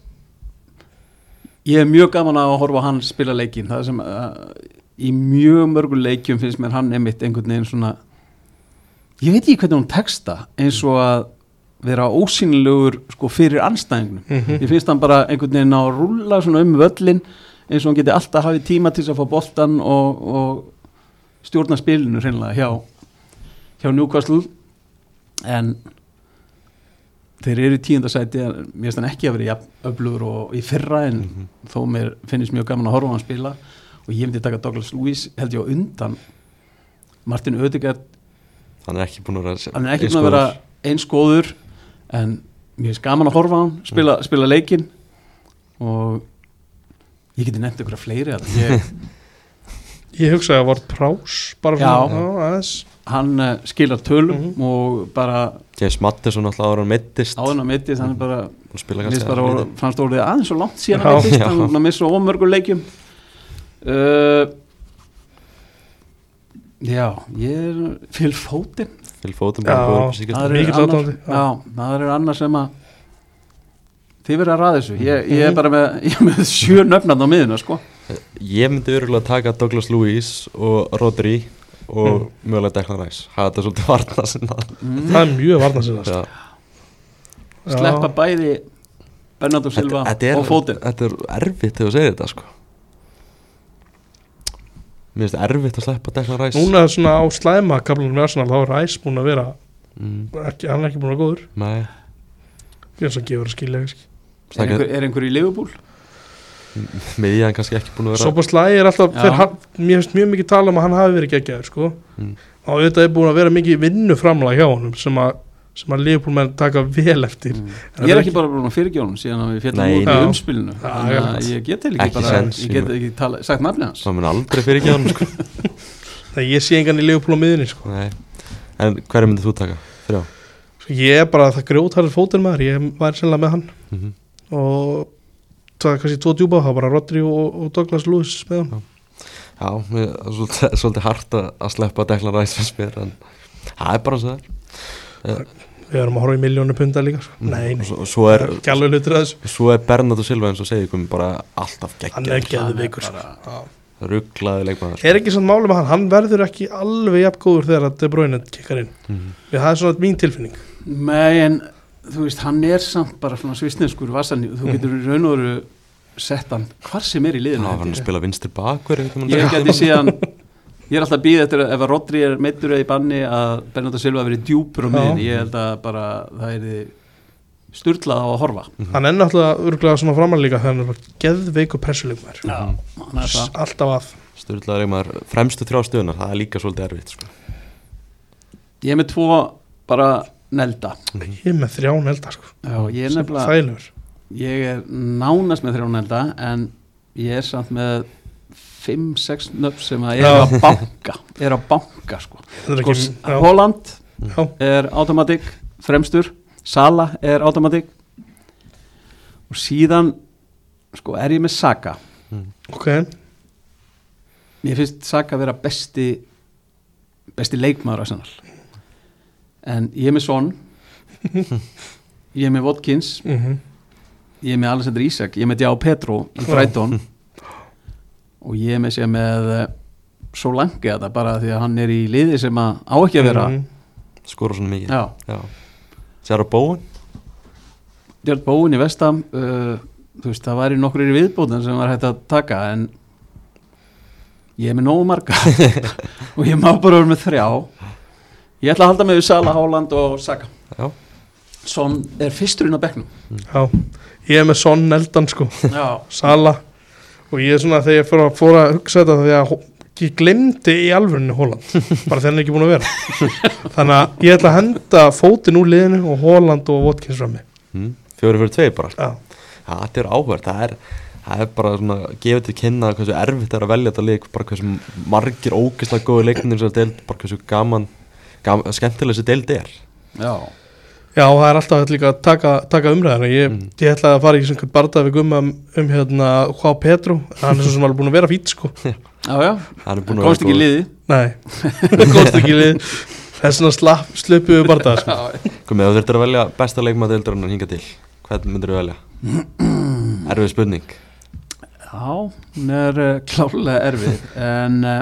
ég er mjög gaman að horfa hann spila leikin það sem uh, í mjög mörgum leikjum finnst mér hann einmitt einhvern veginn svona ég veit ekki hvernig hún texta eins og að vera ósýnilegur sko fyrir anstæðingnum Mhm. ég finnst hann bara einhvern veginn að rúlla svona um völlin eins og hann geti alltaf hafið tíma til þess að fá boltan og, og stjórna spilinu hreinlega hjá, hjá Newcastle. En þeir eru í tíundasæti en mér finnst hann ekki að vera jafn öflugur og í fyrra en Mhm. þó mér finnst mjög gaman að horfa á hann spila. Og ég myndi taka Douglas Lewis held ég á undan Martin Ödegard Hann er ekki búin að vera hann er ekki búin að vera eins góður en mér finnst gaman að horfa á hann spila, spila leikin og ég geti nefnt ykkur að fleiri ég, [laughs] Ég hugsaði að vart prás bara já, aðeins hann uh, skilar tölum Mhm. og bara James Mattisson alltaf ára áðan að mittist hann er bara, og bara lítið. fannst orðið aðeins svo langt síðan Já. hann mittist Já. hann að missa ómörgur leikjum uh, Já, ég er góður upp á síkast. Það er Mikill annars- er sem að Þið verður að ræða þessu Ég, ég er bara með, [laughs] ég með sjö nöfnand á miðuna sko. Ég myndi örgulega taka Douglas Lewis og Rodri og mögulega Declan Rice. Hafa þetta svolítið varna sinna það er mjög varna sinna Já. Sleppa bæði Bernardo Silva Þetta- þetta er- og Foden. Þetta er erfitt þegar þú segir þetta sko. Mér finnst erfitt að sleppa Declan Rice. Núna er svona á slæma kaplanum með Arsenal þá er Ræs búin að vera mm, ekki, hann er ekki búin að vera góður. Nei. Ég er svo að gefa að skilja er einhver í Liverpool? Miðjan kannski ekki búin að vera Sopa Slæ er alltaf hann, mér finnst mjög mikið tala um að hann hafi verið geggjaður sko. Mm. og þetta er búin að vera mikið vinnuframlag hjá honum sem að, sem að Liverpool menn taka vel eftir. Mm. Ég er það ekki bara búin að fyrirgjónum síðan að við fjallum út í umspilinu. Þannig ég að ég get ekki, Ekki bara sens, Ég get ekki tala, sagt nafnið hans. Það mun aldrei fyrir ekki hann sko. [laughs] Nei, ég sé engan í Liverpool á miðunni sko. Nei. En hverju myndið þú taka? Þrjá? Svo ég er bara það grjótarður það er kannski tvo djúpa það var bara Rodri og, og Douglas Lewis með hann. Já, mér er svolítið, svolítið hart að að sleppa Declan Rice fannst mér en það er bara svo það. Við erum að horfa í miljónu punta líka sko. Mm, nei, og nei, svo, svo er alveg hlutur að þessu. Svo er Bernardo Silva eins og segir kom bara alltaf hann er geggjað geðveikur sko. Rugglaði leikmaður er ekki svona máli með hann, hann verður ekki alveg jafn góður þegar að De Bruyne kikkar inn. Mm. við það er svona mín tilfinning. Nei, en þú veist, hann er samt bara svona svisneskur vassan, þú getur í raun og veru sett hann hvar sem er í liðinu Já, hann spila vinstri bakver Ég geti síðan ég er alltaf að býða eftir að ef að Rodri er meittur eða í banni að Bernardo Silva verið djúpur á miðin, ég held að bara það er sturlað á að horfa. Hann er náttúrulega örgulega svona framan líka þegar hann er bara hann er það. Alltaf að. Leikmaður fremstu þrjá stöðunar Það er líka svolítið erfitt sko. Ég er með tvo bara nelda. Ég er með þrján elda sko. Já, ég er þægilegur. Ég er nánast með þrjá nelda en ég er samt með 5-6 nöfn sem að er Já. að banka. Er að banka sko, er sko Holland já, er automatic fremstur, Sala er automatic. Og síðan sko er ég með Saka. Ok. Mér finnst Saka vera besti besti leikmaður Arsenal en ég er með Son. [laughs] Ég er með Watkins. Mm ég er með Alexander Isak, ég er með Diao Petro í Brighton. [gasps] Og ég er með sér með eh, Solanke þetta bara því að hann er í liði sem að á ekki að vera. Mhm. Skora svona mikið. Sér á bóin Björn Bóin í Vestam uh, þú veist, það væri nokkur í viðbóðan sem var hægt að taka en ég er með nógu marga. [laughs] [laughs] Og ég má bara vera með þrjá ég ætla að halda með við Sala, Háland og Saka. Já, Son er fyrsturinn á bekknum. Já, ég er með Son eldan sko. Já, Sala. Og ég er svona þegar ég fór að, fór að hugsa þetta því að ég glemdi í alvörinu Holland. Bara þegar hann er ekki búin að vera. [laughs] Þannig að ég ætla að henda fótinn úr liðinu og Holland og Watkins frammi. Mm. fjóri fyrir tvei bara. Já, Já, þetta er áhverð, það er, það er bara svona gefið til kynna hversu erfitt er að velja þetta leik, bara hversu margir ógeðslega góði leiknir sem það deild, bara hversu gaman skemmtileg þessi deild er. já, já það er alltaf líka að taka, taka umræðina ég, Mm. ég ætla að fara í svona barða við gumma um, um hérna Há Petru hann er svo sem alveg búin að vera fít sko já, já. Hann er búin að komst ekki í liði nei, komst ekki í lið þess vegna við barða sko. Komið, þú þurftir að velja besta leikmaður deildur hann hinga til, hvern myndir þú velja? Erfið spurning. Já, hún er uh, klálega erfið en uh,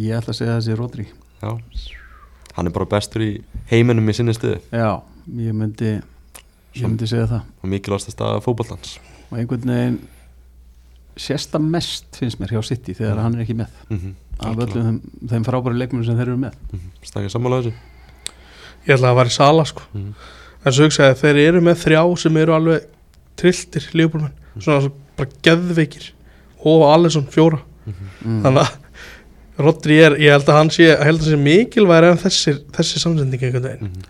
ég ætla að segja þessi Rodri. Já, hann er bara bestur í heiminum í sinni stuðu Já, ég myndi ég myndi segja það. Og mikilvægast að staða fótballtans. og einhvern veginn sérsta mest finnst mér hjá City þegar Mm. hann er ekki með. Mm -hmm. af öllum þeim, þeim frábæri leikmunum sem þeir eru með. Stakka sammála þessu. ég ætla að fara í Sala sko. Mm en svo hugsaði að þeir eru með þrjá sem eru alveg trilltir lífbólmenn svona svo bara geðveikir. Og Alisson fjóra. Mm. þannig að Rodri er, ég held að hann sé, held að sé mikilvægur en þessi, þessi samsending einhvern veginn, -hmm.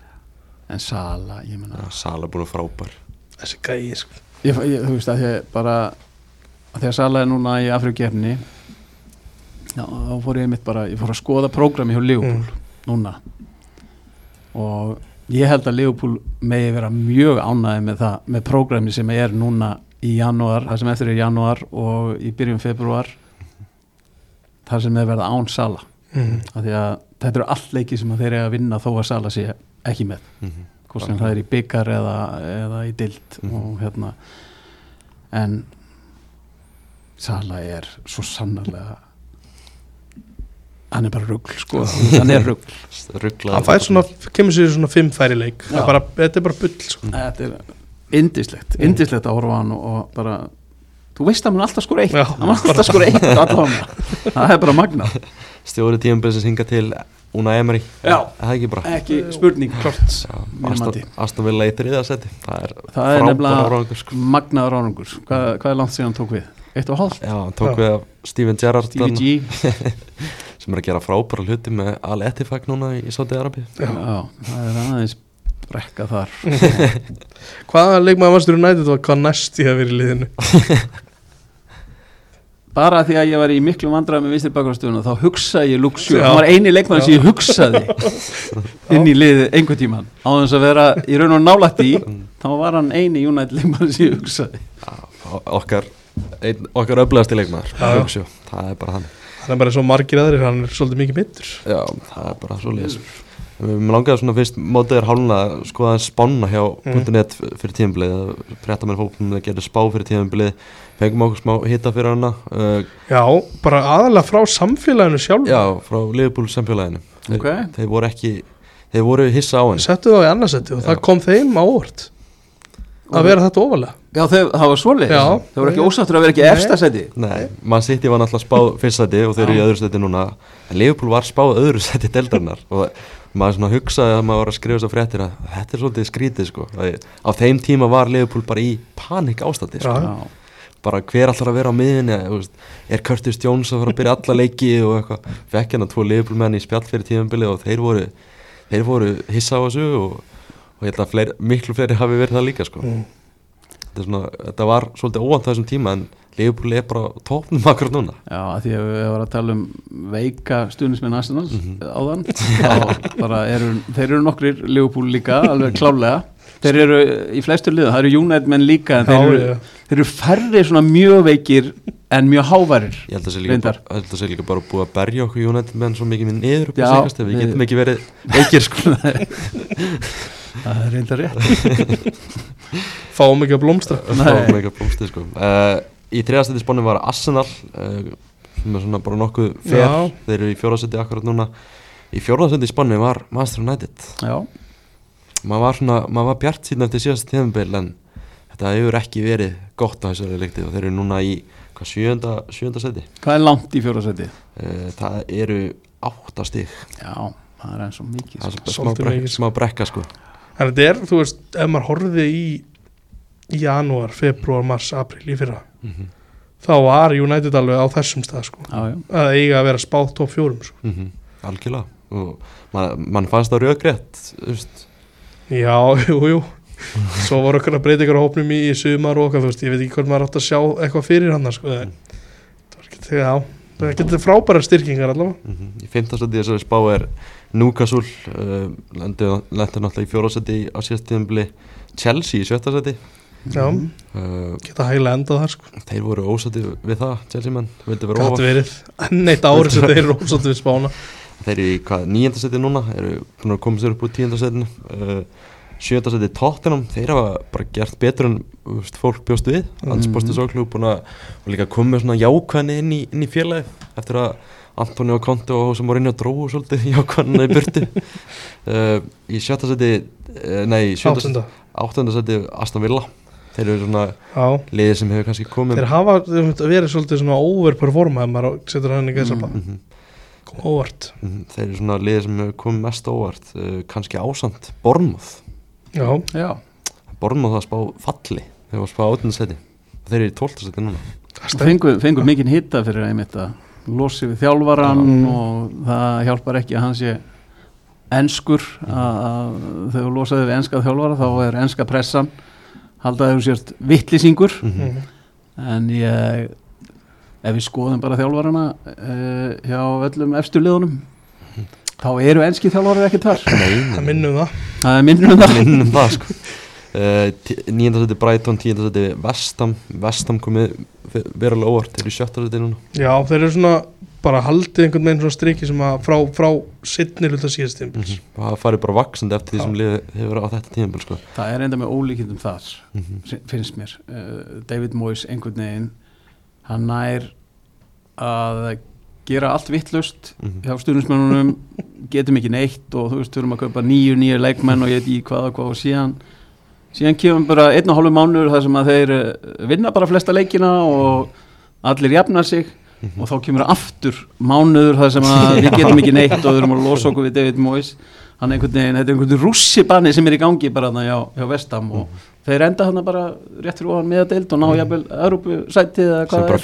en Sala, ég menna Sala er búin að frábær. þessi gæi sko. ég, ég, þú veist að ég bara að því að Sala er núna í Afrikefni já, þá fór ég mitt bara ég fór að skoða prógrami hjá Liverpool núna og ég held að Liverpool megi vera mjög ánæði með það með prógrami sem er núna í janúar, það sem eftir er janúar og í byrjun februar þar sem þeir verða án Sala. Mm. af því að þetta eru allt leiki sem að þeir eiga að vinna þó að Sala sé ekki með. Mhm. hvort sem það er í byggar eða, eða í dild Mhm. og hérna. En Sala er svo sannarlega hann er bara rugl sko, [laughs] hann er rugl. Rugglaður hann fær svona, kemur sér svona fimm færi leik. Bara, þetta er bara bull sko. þetta er indislegt, indislegt að horfa hann og, og bara þú veist að hann alltaf skora eitt Já. hann var alltaf skora eitt það er bara magna Stjóri tímabilið sem hinga til Una Emery Já. Er Það ekki bara ekki spurning Já, Aston, Villa í þriða seti Það er það er nefnilega árangur, sko. magnaður árangur hvað, hvað er langt síðan hann tók við? Eitt og hálft? Já, hann tók Já. við af Steven Gerrard [laughs] sem er að gera frábæra hluti með Al Etifak núna í Saudi Arabi Já, það er aðeins brekka þar. [laughs] Hvaða leikmaður Manchester United var hvað næst í að vera í liðinu? [laughs] Bara því að ég var í miklu vandræði með vinstri bakgrástöðuna þá hugsaði ég Luxjó hann var eini leikmann Já. sem ég hugsaði [laughs] inn í liðið einhvern tíman á þess að vera í raun og nálætt í þá var hann eini United leikmann sem ég hugsaði. Okkar, ein, okkar öflegasti leikmaður. Luxjó, Það er bara hann. Hann er bara svo margir aðrir, hann er svolítið mikið mittur Já, það er bara svo liðs Mér langaði svona fyrst mótið er hálna að skoða að spána hjá Mm. .net fyrir tíðanbilið fréttamenn fólkum að gera spá fyrir tíðanbilið fengum okkur smá hitta fyrir hana uh, já, bara aðalega frá samfélaginu sjálf Já, frá Liverpool samfélaginu. Þeir, Ok. þeir voru ekki þeir voru hissa á henni. Settu það í annarsetti og Já. það kom þeim á óvart að vera þetta ofalega. Já, þeir, það var Já. það voru ekki ósáttur að vera ekki efsta seti Nei, Man City var náttúrulega spáð fyrst seti og þeir eru í öðru seti núna. En Liverpool var spáð öðru seti deldarinnar og maður svona hugsaði að maður var að skrifa svo fréttir að þetta er svolítið skrítið sko Að á þeim tíma var Liverpool bara í panik ástandi sko. Já. Bara hver allar að vera á miðinni er Curtis Jones að fara að byrja alla leiki og eitthvað, fekk hérna tvo Liverpool menn í spjall fyrir tímanbili og þeir voru þeir voru hissa á þessu og, og ég held að fleiri, miklu fleiri hafi verið það líka sko. Mm. Þetta, svona, þetta var svolítið óvænt á þessum tíma en Liverpool er bara á tópnum akkur núna. Já, að því að við varum að tala um veika stuðnismenn Arsenal Mhm. áðan. [laughs] Þá bara eru, þeir eru nokkrir Liverpool líka, alveg klálega þeir eru í flestu liða, það eru United menn líka en þeir eru, eru færri svona mjög veikir en mjög hávarir ég held að sé líka, bara, líka bara búið að berja okkur United menn svo mikið minn niður upp á við við- getum ekki verið [laughs] veikir sko [laughs] það er reynda rétt. [laughs] Fáum ekki að blómstra. Nei. Fáum ekki að blómstu, sko. uh, í þriðastætti spánu var Arsenal uh, sem er svona bara nokkuð fer Já. þeir eru í fjórðastætti akkurat núna. Í fjórðastætti spánu var Manchester United. Já, maður var svona, maður var bjart síðan eftir síðast tíðanbel en þetta hefur ekki verið gott á þessari leikti og þeir eru núna í hvað, sjönda, sjönda seti hvað er langt í fjórasæti? uh, það eru átta stig. Já, það er eins og mikið. Það er smá brekka sko en þetta er, þú veist, ef maður horfði í í janúar, februar, mars, april í fyrra mm -hmm. þá var United alveg á þessum stað sko. Já, að eiga að vera spátt top fjórum sko. algjörlega og mann man fannst það röggrétt já, [laughs] jú, jú svo voru okkur að breyta ykkur á hópnum í, í sumar og okkar, þú veist, ég veit ekki hvort maður átt að sjá eitthvað fyrir hann sko. það var ekki þegar, já það getur frábæra styrkingar allavega. Mm -hmm. Í fimmtastætti þessari spá er Newcastle uh, lendur náttúrulega í fjórastætti á síðast tíðanbili Chelsea í sjöttasætti já, uh, geta hæglega endað þar sko. þeir voru ósætti við það Chelsea menn, vildi vera ofar. verið. Enn eitt ári sem þeir eru ósátt við spána. Þeir eru í hvað, níundasætti núna eru búin að koma sér upp úr tíundasættinu uh, sjöttasætti Tottenham þeir hafa bara gert betur en veist, fólk bjóst við. Sóklub búin að og líka komið svona jákvæðni inn í, inn í félagi eftir að Antoni og Konti og sem voru inn á dróu svolítið [laughs] jákvæðina í burtu. Uh, [laughs] í sjöttasætti uh, nei, í sjöttasætti áttunda. áttundasætti Aston Villa. Þeir eru svona já. liðið sem hefur kannski komið Þeir hafa verið svolítið svona overperforma ef maður setur hann í gæðsalpa mm -hmm. mm. óvart. Mhm, Þeir eru svona liðið sem hefur komið mest óvart. Uh, kannski ásamt Bornmoth Já, já. Bornmoth að spá falli. Þeir var að spá áttundarsæti þeir eru í tóltarsæti núna. Fengur, fengur mikinn hitta fyrir einmitt að losi við þjálfarann og það hjálpar ekki að hann sé enskur. Að að þegar þú losaði við enska þjálfara þá er enska pressan haldaði þú sért vittlýsingur mm -hmm. mm. en ég ef við skoðum bara þjálfarana uh, hjá öllum efstu liðunum þá eru enski þjálfarar ekki þar. Það minnum það. Það minnum um það. Minnum það sko. Uh, nýjöndarsæti Brighton, tíundarsæti Vestam Vestam komið verulega óvart þeir eru í sjötta sæti núna. Já, þeir eru svona bara haldið einhvern veginn svona striki sem að frá, frá sittni hluta síðast tímpils og það farið bara vaksandi eftir því sem liðið hefur á þetta tímabil sko. það er enda með ólíkindum þar Mhm. finnst mér. Uh, David Moyes einhvern veginn hann nær að gera allt vittlust Mhm. hjá stjórnismennunum getum ekki neitt og þú veist, þurfum að kaupa nýju nýju leikmenn og ég veit í hvað og hvað og síðan síðan kemur bara einn og hálfu mánuður þar sem að þeir eh, vinna bara flesta leikina og allir jafna sig Mhm. og þá kemur aftur mánuður þar sem að við getum ekki neitt og þurfum að losa okkur við David Moyes hann er einhvern veginn, þetta er einhvern veginn rússibanni sem er í gangi bara hjá, hjá Vestam og þeir enda hann bara rétt fyrir ofan með að deild og ná jafnvel Európu-sætið eða sem hvað er bara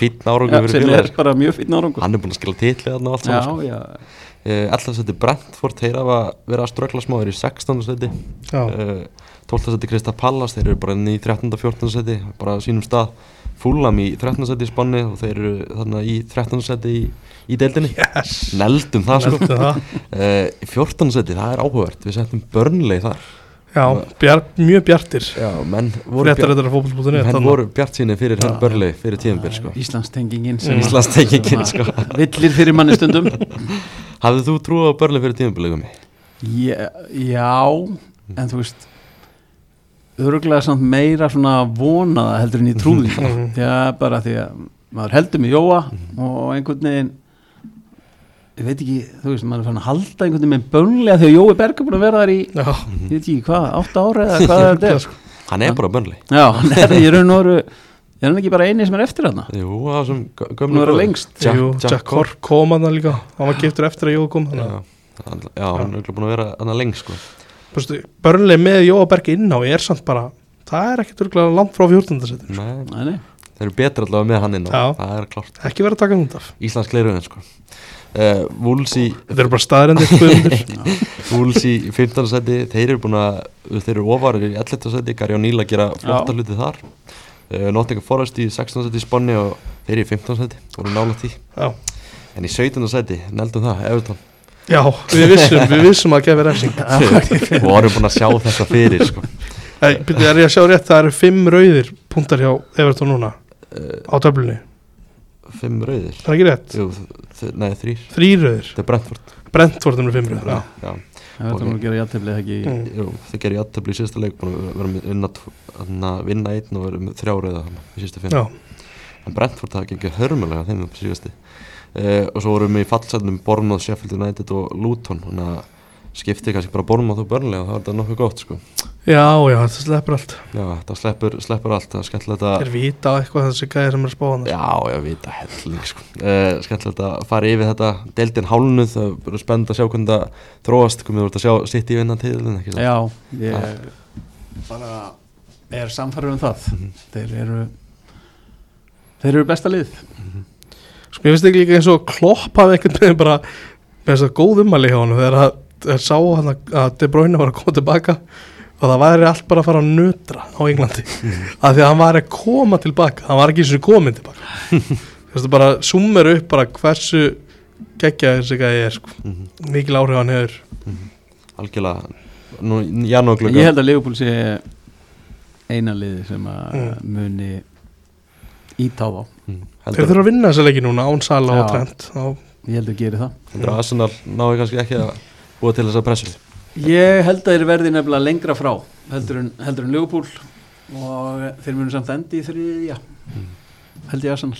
er sem er félagar bara mjög fínn árangur hann er búin að skila titli þarna og allt já, saman sko. já, uh, alltaf seti Brentford, þeir hafa verið að ströggla smá, þeir eru í 16. seti Já, uh, 12. seti Krista Pallas þeir eru bara inn í 13. 14. seti bara á sínum stað Fúlam í 13. seti í Spanni og þeir eru þarna í 13. seti í, í deildinni yes neldum það sko Nefndu það. uh, í 14. seti, það er áhugavert við settum börnleik þar Já, bjar, mjög bjartir. Já, menn voru, menn voru bjart síni fyrir Já. henn börnleik fyrir tíðanbyrg sko. Íslandstengingin sem Íslandstengingin sko. [laughs] Villir fyrir manni stundum. [laughs] Hafið þú trú á börnleik fyrir tíðanbyrgum já, já en þú veist öruglega samt meira svona vonaða heldur en ég trúði. [laughs] Því að bara því að maður heldur með Jóa og einhvern veginn ég veit ekki, þú veist, maður er fann að halda einhvern veginn með bönlega að Jói Berg er búin að vera þar í, Já, ég veit ekki hvað, átta ára eða [laughs] hvað er. Þetta er hann er bara börnleik já, hann er í raun og veru er hann ekki bara eini sem er eftir hann jú, það sem gö- Nú gömlu er það bróðir. lengst. Jack, Jú, Jack Cork kom hann líka. Hann var giftur eftir að Jóa kom þannig já, að- hann- já, hann er örugglega búin að vera hann lengst sko. Börnlega með Jóa Berg inn á er samt bara Það er ekkert örgulega langt frá 14. setin Nei, nei, nei. þeir eru betur allavega með hann inn á. Já. það er klart Ekki verið að taka hund af. Íslands gleruðin sko Wolves í Þetta eru bara staðrendir [laughs] í 15. seti þeir eru búin að þeir eru ofarir í 11. seti Gary O'Neill að gera flotta hluti þar uh, Nottingham Forest í 16. seti í Sponni og þeir eru í 15. seti voru nála því Já, en í 17. seti neldum það Everton Já við vissum, við vissum að gefa refsing og voru búin að sjá þetta fyrir sko Æ, byrju, Er ég að sjá rétt, það eru fimm rauðir punktar hjá Everton núna uh, á töflunni, fimm rauðir. Það er ekki rétt. Jú, nei þrýr Þrýr rauðir, þetta er Brentford. Brentford er með fimm rauðir. Já, já. það er það að gera játeflið ekki? Mm. Jú, þau gerir játtöfli í síðasta leik búin að vera með vinna, tvo- þarna vinna einn og vera með þrjá rauða þarna í síðasta finn Já, en Brentford það gengið hörmulega þeim upp síðasti uh, og svo vorum við í fallsætnum Bournemouth, Sheffield United og Luton. Þannig að skipti kannski bara Bournemouth og Burnley og það var þetta nokkuð gott sko. Já, já, þetta sleppur allt. Já, það sleppur, sleppur allt, það er skemmtilegt að Er vita á eitthvað þessi gæðir sem er að spá hann Já, ég veit að helling sko. uh, Skemmtilegt að fara yfir þetta Deildin hálnuð, það verður spennt að sjá hvernig það þróast, komið þú ert að sjá sitt í vinnan satt? Já, ég bara er samfærður um það. Mhm. þeir eru þeir eru besta lið. Sko, mér finnst ekki líka eins og klopp hafi einhvern veginn bara að að, að sá hann að, að De Bruyne var að koma tilbaka og það væri allt bara að fara að nötra á Englandi. [laughs] Af því að hann var að koma tilbaka hann var ekki eins og komin tilbaka. [laughs] Þú veist bara summer upp bara hversu geggja þessi gæði er sko. Mhm, mikil áhrif hann hefur. Algjörlega. Nú, Ég held að Leopold sé eina liði sem að Mm. muni íta á þá. Mm, þeir þurfa að vinna þessa leiki núna án Sala og. Trent. Þá, Ég held að geri það. Að Arsenal nái kannski ekki að búa til þessa pressu? Ég held að þeir verði nefnilega lengra frá heldur en, en Leopold og þeir munu samt endi í þriðja held ég Arsenal.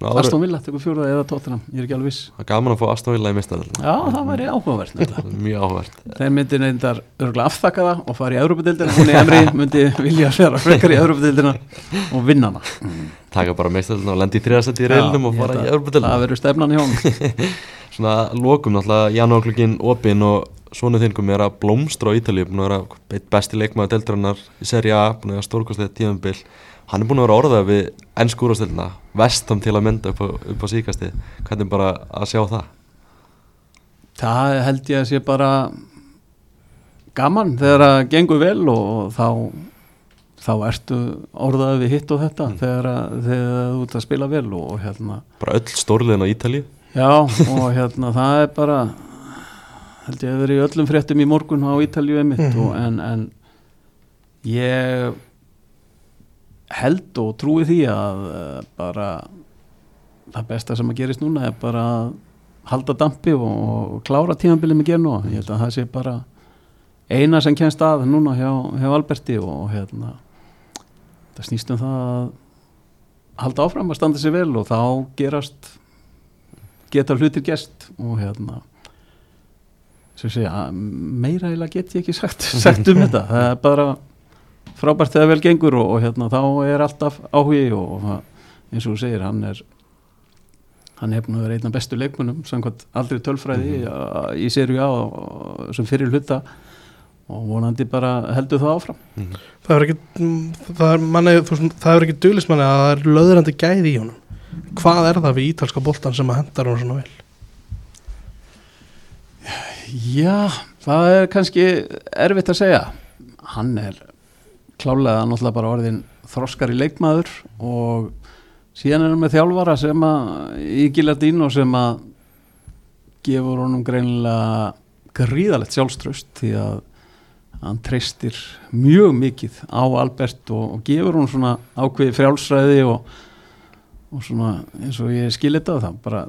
Svona áður, Aston Villa tekur fjóraða eða tóttina, ég er ekki alveg viss. Það er gaman að fá Aston Villa í mistaröldina Já, það væri áhugavert Mjög áhvert Þeir myndi neyndar örgulega afþakka það og fara í Európa-dildina, hún er Emri myndi vilja vera frekar í Európa-dildina og vinna hana. Taka bara mistaröldina og lendi í þriðasetti í reilnum og fara í að Európa-delina Það verður stefnan hjá hún [laughs] Svona lokum náttúrulega janúarglöggin opinn og svona þingum er að blómstra á Ítalíu búin að vera eitt besti leikmaður deildarinnar í Serie A, búin að vera stórkostlega tíðanbill hann er búin að vera orðað við ennsku úrvastelina, vestam til að mynda upp á, upp á síkasti, hvernig bara að sjá það? Það held ég að sé bara gaman þegar það gengur vel og þá þá ertu orðað við hitt og þetta þegar, að, þegar þú ert að spila vel og hérna. Bara öll stórliðin á Ítalíu Já, og hérna það er bara held ég að vera í öllum fréttum í morgun á Ítalíu einmitt Mhm. og, en, en ég held og trúi því að uh, bara það besta sem að gerist núna er bara að halda dampi og, og klára tímabilið með gernu ég held að það sé bara eina sem kemst að núna hjá, hjá Alberti og hérna það snýst um það að halda áfram að standa sér vel og þá gerast geta hlutir gest og hérna segja, meira eiginlega get ég ekki sagt, [laughs] sagt um þetta það er bara frábært þegar vel gengur og, og hérna þá er alltaf áhugi og, og eins og þú segir hann er hann hefði að vera einn af bestu leikmunum samkvæmt aldrei tölfræði mm -hmm. í sériu á sem fyrir hluta og vonandi bara heldur það áfram mm -hmm. það er ekki það er, manni, það er ekki duðlismanni að það er löðrandi gæði í honum hvað er það við ítalska boltan sem að hendar hún svona vel? Já, það er kannski erfitt að segja hann er klálega náttúrulega bara orðin þroskar í leikmaður og síðan er hann með þjálfara sem að í Gilardín og sem að gefur honum greinilega gríðalegt sjálfströst því að hann treystir mjög mikið á Albert og, og gefur hún svona ákveði frjálsræði og, og svona eins og ég skil þetta það bara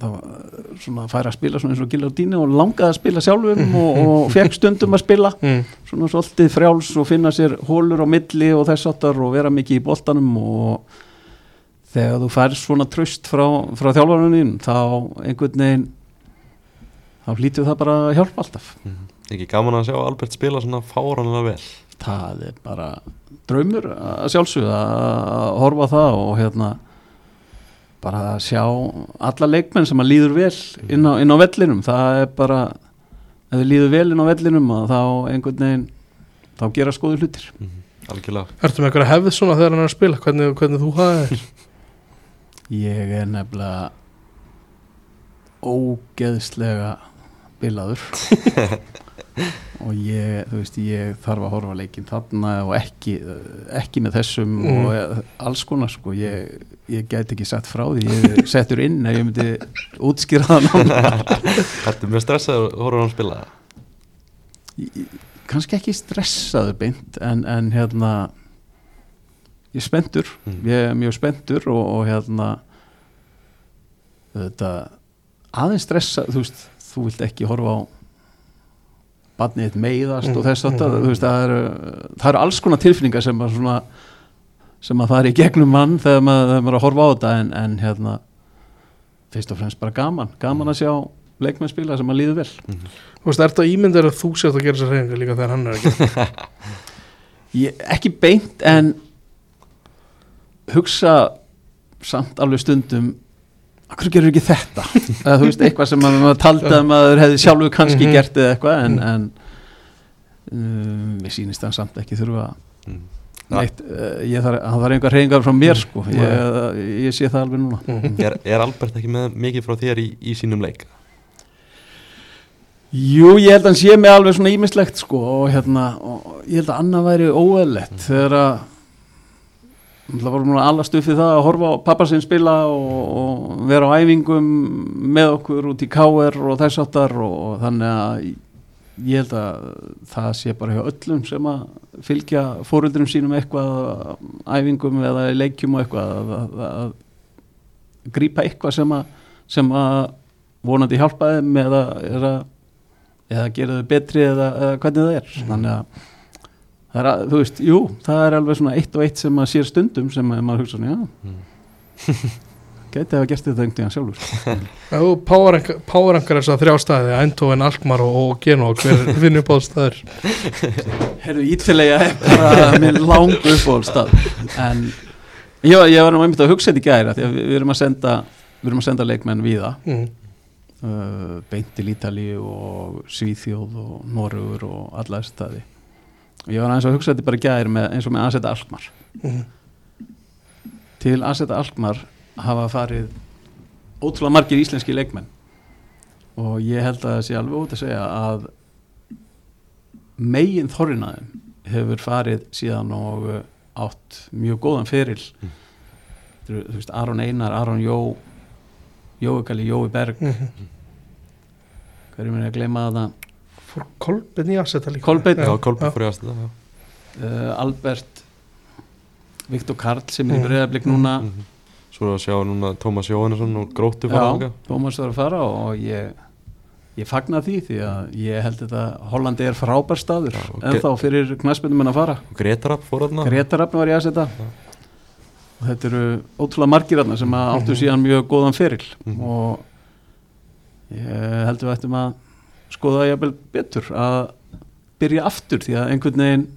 það var svona að færa að spila svona eins og Gilardíni og langaði að spila sjálfum og, og fekk stundum að spila mm. svona svolítið frjáls og finna sér hólur á milli og þess aftar og vera mikið í boltanum og þegar þú fær svona tröst frá, frá þjálfarnunin þá einhvern veginn þá hlítið það bara að hjálpa alltaf mm. Ekki gaman að sjá Albert spila svona fáranlega vel Það er bara draumur að sjálfsögða að horfa það og hérna bara að sjá alla leikmenn sem að líður vel inn á, inn á vellinum það er bara, ef þið líður vel inn á vellinum þá einhvern veginn þá gera skoðu hlutir mm -hmm. Algjörlega Ertu með eitthvað hefðið svona þegar hann er að spila hvernig, hvernig þú hafa þér? [laughs] Ég er nefnilega ógeðslega bilaður [laughs] og ég, þú veist, ég þarf að horfa leikin þarna og ekki ekki með þessum mm. og alls konar sko, ég, ég get ekki sett frá því, ég settur inn ef ég myndi útskýra það Þetta [laughs] er mjög stressað að horfa hann spila? Kanski ekki stressaður beint en, en hérna ég er spendur, mm. ég er mjög spendur og, og hérna þetta aðeins stressa, þú veist, þú vilt ekki horfa á badnið meiðast og þess að það eru það eru alls konar tilfinningar sem að svona sem að fara í gegnum mann þegar maður, þegar maður er að horfa á þetta en, en hérna fyrst og fremst bara gaman, gaman að sjá leikmennspila sem að líðu vel mm -hmm. Þú veist, er þetta ímyndir að þú sést að gera þessar reyningar líka þegar hann er ekki? [laughs] Ég, ekki beint en hugsa samt alveg stundum hvað gerur ekki þetta [laughs] eða þú veist, eitthvað sem maður taldi að maður hefði sjálfu kannski mm -hmm. gert eða eitthvað en, en um, ég sýnist það samt ekki þurfa mm. Neitt, uh, ég þarf það var einhver reyningar frá mér sko ég, ég sé það alveg núna mm. [laughs] er, er Albert ekki með mikið frá þér í, í sínum leik? Jú, ég held að hann sé mig alveg svona ímislegt sko og hérna, og ég held að Anna væri óeðlegt mm. þegar að Það voru núna alla stuffið það að horfa á pappasinn spila og, og vera á æfingum með okkur út í káer og þess aftar og þannig að ég held að það sé bara hjá öllum sem að fylgja fóröldurum sínum eitthvað æfingum eða leikjum og eitthvað að, að, að grípa eitthvað sem að, sem að vonandi hjálpa þeim eða, eða, eða gera þau betri eða, eða hvernig það er. Mm. Þannig að það er að, þú veist, jú, það er alveg svona eitt og eitt sem maður sér stundum sem maður hugsa svona, já [laughs] geti að hafa gert þetta einhvern veginn sjálfur Já, Párankar þess að þrjá staði Eindhoven, Alkmaar og, og Genó hver [laughs] finnur uppáðstæður? Herru, ítilega er bara minn lang uppáðstæð en já, ég var náttúrulega að hugsa þetta í gæra því að við erum að senda við erum að senda leikmenn viða mm. uh, beint til Ítali og Svíþjóð og Norrur og alla þessi staði ég var aðeins að hugsa þetta bara gæðir með, eins og með Aseta Alkmar mm. til Aseta Alkmar hafa farið ótrúlega margir íslenski leikmenn. Og ég held að það sé alveg út að segja að megin þorrinaðum hefur farið síðan og uh, átt mjög góðan feril. Mm. þú veist Aron Einar, Aron Jó Jói Galli, Jói Berg. Mm -hmm. er mér að gleyma það? Fór Kolbjörn í aðsetta líka? Kolbjörn, já, Kolbjörn fór í aðsetta uh, Albert Viktor Karl sem er í Mm. breyðarblik núna. Mhm. Svo að sjá núna Tómas Jóhannesson og Gróttu fara Já, þangað. Tómas var að fara og ég ég fagna því því að ég held þetta Hollandi er frábær staður Já, en þá fyrir knæspindum en að fara. Gretarab fór þarna. Gretarafn var ég að setja. Og þetta eru ótrúlega margir þarna sem að áttu síðan mjög góðan feril. Mhm. og ég held við ættum að skoða jafnvel betur að byrja aftur því að einhvern veginn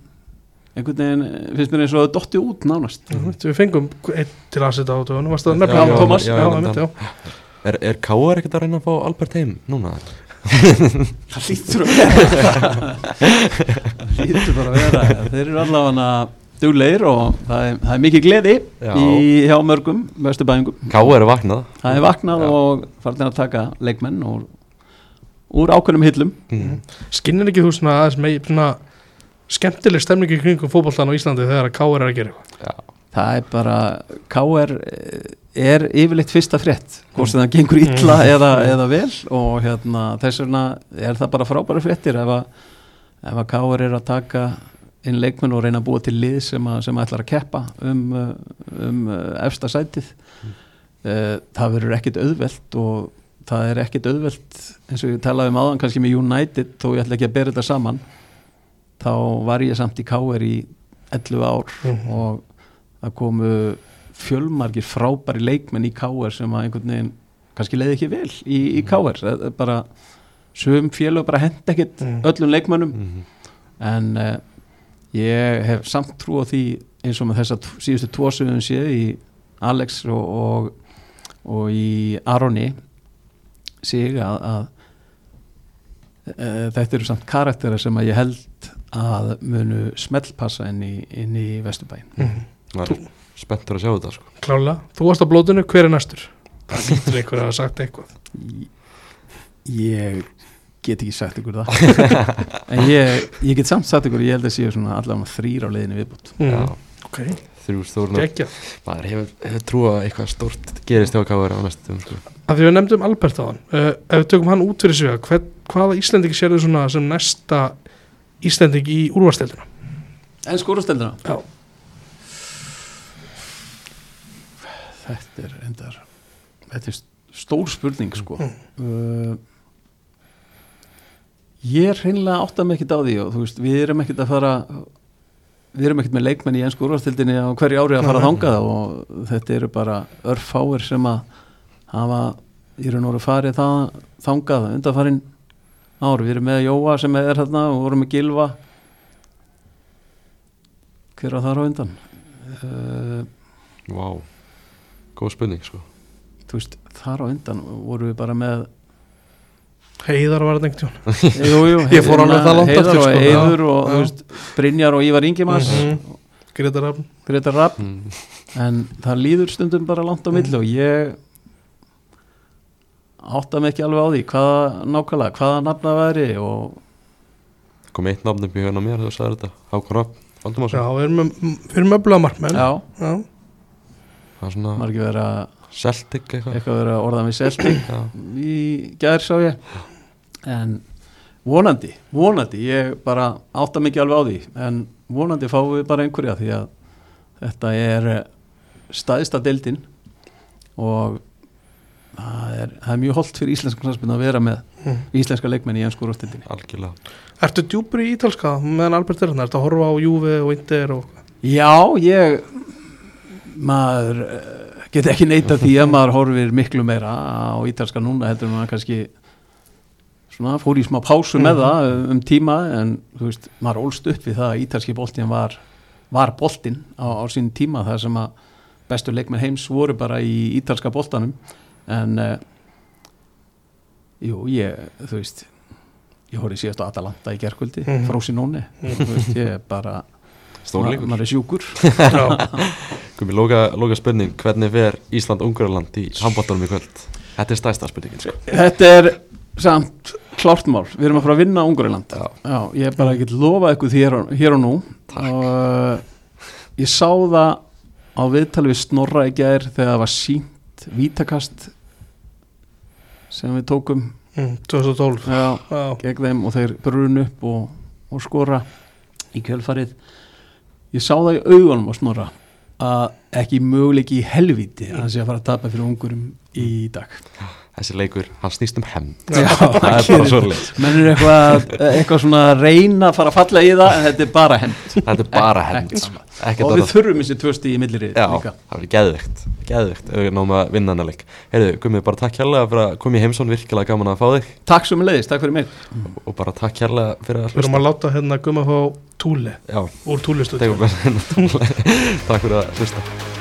einhvern veginn eh, finnst mér eins og að það dotti út nánast Við fengum einn til að setja á tónu Varstu að Já, nefna já, já, Já, já, einmitt, já. já. Er, er K.R. ekkert að reyna að fá Albert heim núna? [laughs] það lítur að vera það lítur bara að vera þeir eru allavega duglegir og það er, það er mikið gleði í hjá mörgum vesturbæðingum K.R. er vaknað það er vaknað Já. og farin að taka leikmenn og úr ákveðnum hillum mm. Skinnir ekki þú svona aðeins með svona skemmtileg stemningi kringum fótbollan á Íslandi þegar að K.R. er að gera eitthvað. Já, það er bara KR er yfirleitt fyrsta frétt hvort sem það gengur illa eða, eða vel. Og hérna þess vegna er það bara frábæra fréttir ef að, ef að KR er að taka inn leikmenn og reyna að búa til lið sem, að, sem ætlar að keppa um, uh, um uh, efsta sætið. Uh, það verður ekkit auðvelt og það er ekkit auðvelt eins og ég talaði um áðan kannski með United þó ég ætla ekki að bera þetta saman þá var ég samt í KR í 11 ár Mhm. og það komu fjölmargir frábæri leikmenn í KR sem að einhvern veginn kannski leiði ekki vel í, í KR Það er bara sum félög bara hend ekkit Mm. öllum leikmennum mm. en uh, ég hef samt trú á því eins og með þessa t- síðustu tvo sögum séð í Alex og, og, og í Aroni sig að, að uh, þetta eru samt karaktera sem að ég held að munu smellpassa inn í, inn í Vesturbæin Það er spenntur að sjá þetta sko. Klálega, þú varst á blóðinu, hver er næstur? Það lítur einhver að hafa sagt eitthvað. Ég get ekki sagt ykkur það. [laughs] En ég, ég get samt sagt ykkur ég held að séu svona allavega þrýr á leiðinni viðbútt mm. Já, Ok, þrjú stórna geggja maður hefur, hefur trú að eitthvað stórt gerist hjá K.R. á næstum sko. Að því við nefndum Albert á hann uh, Ef við tökum hann út fyrir sig Hvaða Íslendingi sérðu svona sem næsta Íslending í úrvasteldina? en skórasteldina Já. þetta er endar þetta er stór spurning sko uh, ég er hreinlega átta mig ekkert á því og þú veist, við erum ekkert að fara við erum ekkert með leikmenn í ennsku úrvastildinni á hverju ári að fara Nei. þangað og þetta eru bara örfáir sem að hafa í raun og veru farið það, þangað undanfarin ár, við erum með Jóa sem er þarna og vorum með Gilva hver var þar á undan? Uh, Vá, góð spurning sko. þú veist, þar á undan voru við bara með Heiðar var þetta einhvern [laughs] jú, jú, Ég fór alveg það langt Heiðar aftur, og sko. Heiður Já, og þú veist, Brynjar og Ívar Ingimas Mhm. Gretar Rafn. Gretar Rapp mm. en það líður stundum bara langt á milli og ég átta mig ekki alveg á því hvaða nákvæmlega, hvaða nafna væri og kom eitt nafn upp í hérna mér þú sagði þetta Hákon Rapp, Já, Valdimarsson við erum, með- erum öfluga markmenn já, Já. það er svona maður ekki vera Celtic eitthvað. eitthvað vera orðan við Celtic? Já, í gær sá ég. En vonandi vonandi, ég bara átta mikið alveg á því en vonandi fáum við bara einhverja því að þetta er staðista deildin og það er, það er mjög holdt fyrir íslenska knarspinn að vera með Mm. íslenska leikmenn í ennsku rústildinni algjörlega Ertu djúpur í ítalska meðan Albert er hérna? Ertu að horfa á Juve og Inter og Já, ég maður eh, get ekki neita því að maður horfir miklu meira á ítalska núna heldur maður kannski svona fór í smá pásu með Mhm. það um tíma en þú veist, maður ólst upp við það að ítalski boltin var, var boltin á, á sín tíma þar sem að bestu leikmenn heims voru bara í ítalska boltanum en uh, jú, ég, þú veist ég horfði síðast á Atalanta í gerkvöldi Mhm. Frosinone, þú veist, ég er bara Stórleikur. maður er sjúkur. Já, [laughs] Komi, loka, loka spurning, hvernig fer Ísland-Ungverðarland í handbóltanum í kvöld? Þetta er stærsta spurningin sko. Þetta er samt klárt mál, við erum að fara að vinna Ungariland Já. Já, ég bara get lofað ykkur því hér og, hér og nú. Og uh, ég sá það á viðtali við Snorra í gær þegar það var sínt vítakast sem við tókum. Mm, 2012 já, Já, gegn þeim og þeir brun upp og, og skora í kjölfarið. Ég sá það í augunum á snorra að ekki möguleiki í helvíti að hann sé að fara að tapa fyrir ungurum í dag þessi leikur, hann snýst um Já, það er bara svolít menn er eitthvað, eitthvað svona að reyna að fara að falla í það en þetta er bara hend þetta er bara ekkert og við þurfum þessi tvö stíð í millirið Já, líka. það verður geðvikt, geðvikt ef við náum að vinna hana leik. Heyrðu, Guðmið, bara takk hérlega fyrir að koma í heimsón virkilega gaman að fá þig. Takk svo með leiðist, takk fyrir mig. Og bara takk hérlega fyrir að Við erum að láta hérna gumma fá túli Já, úr túlistu [laughs]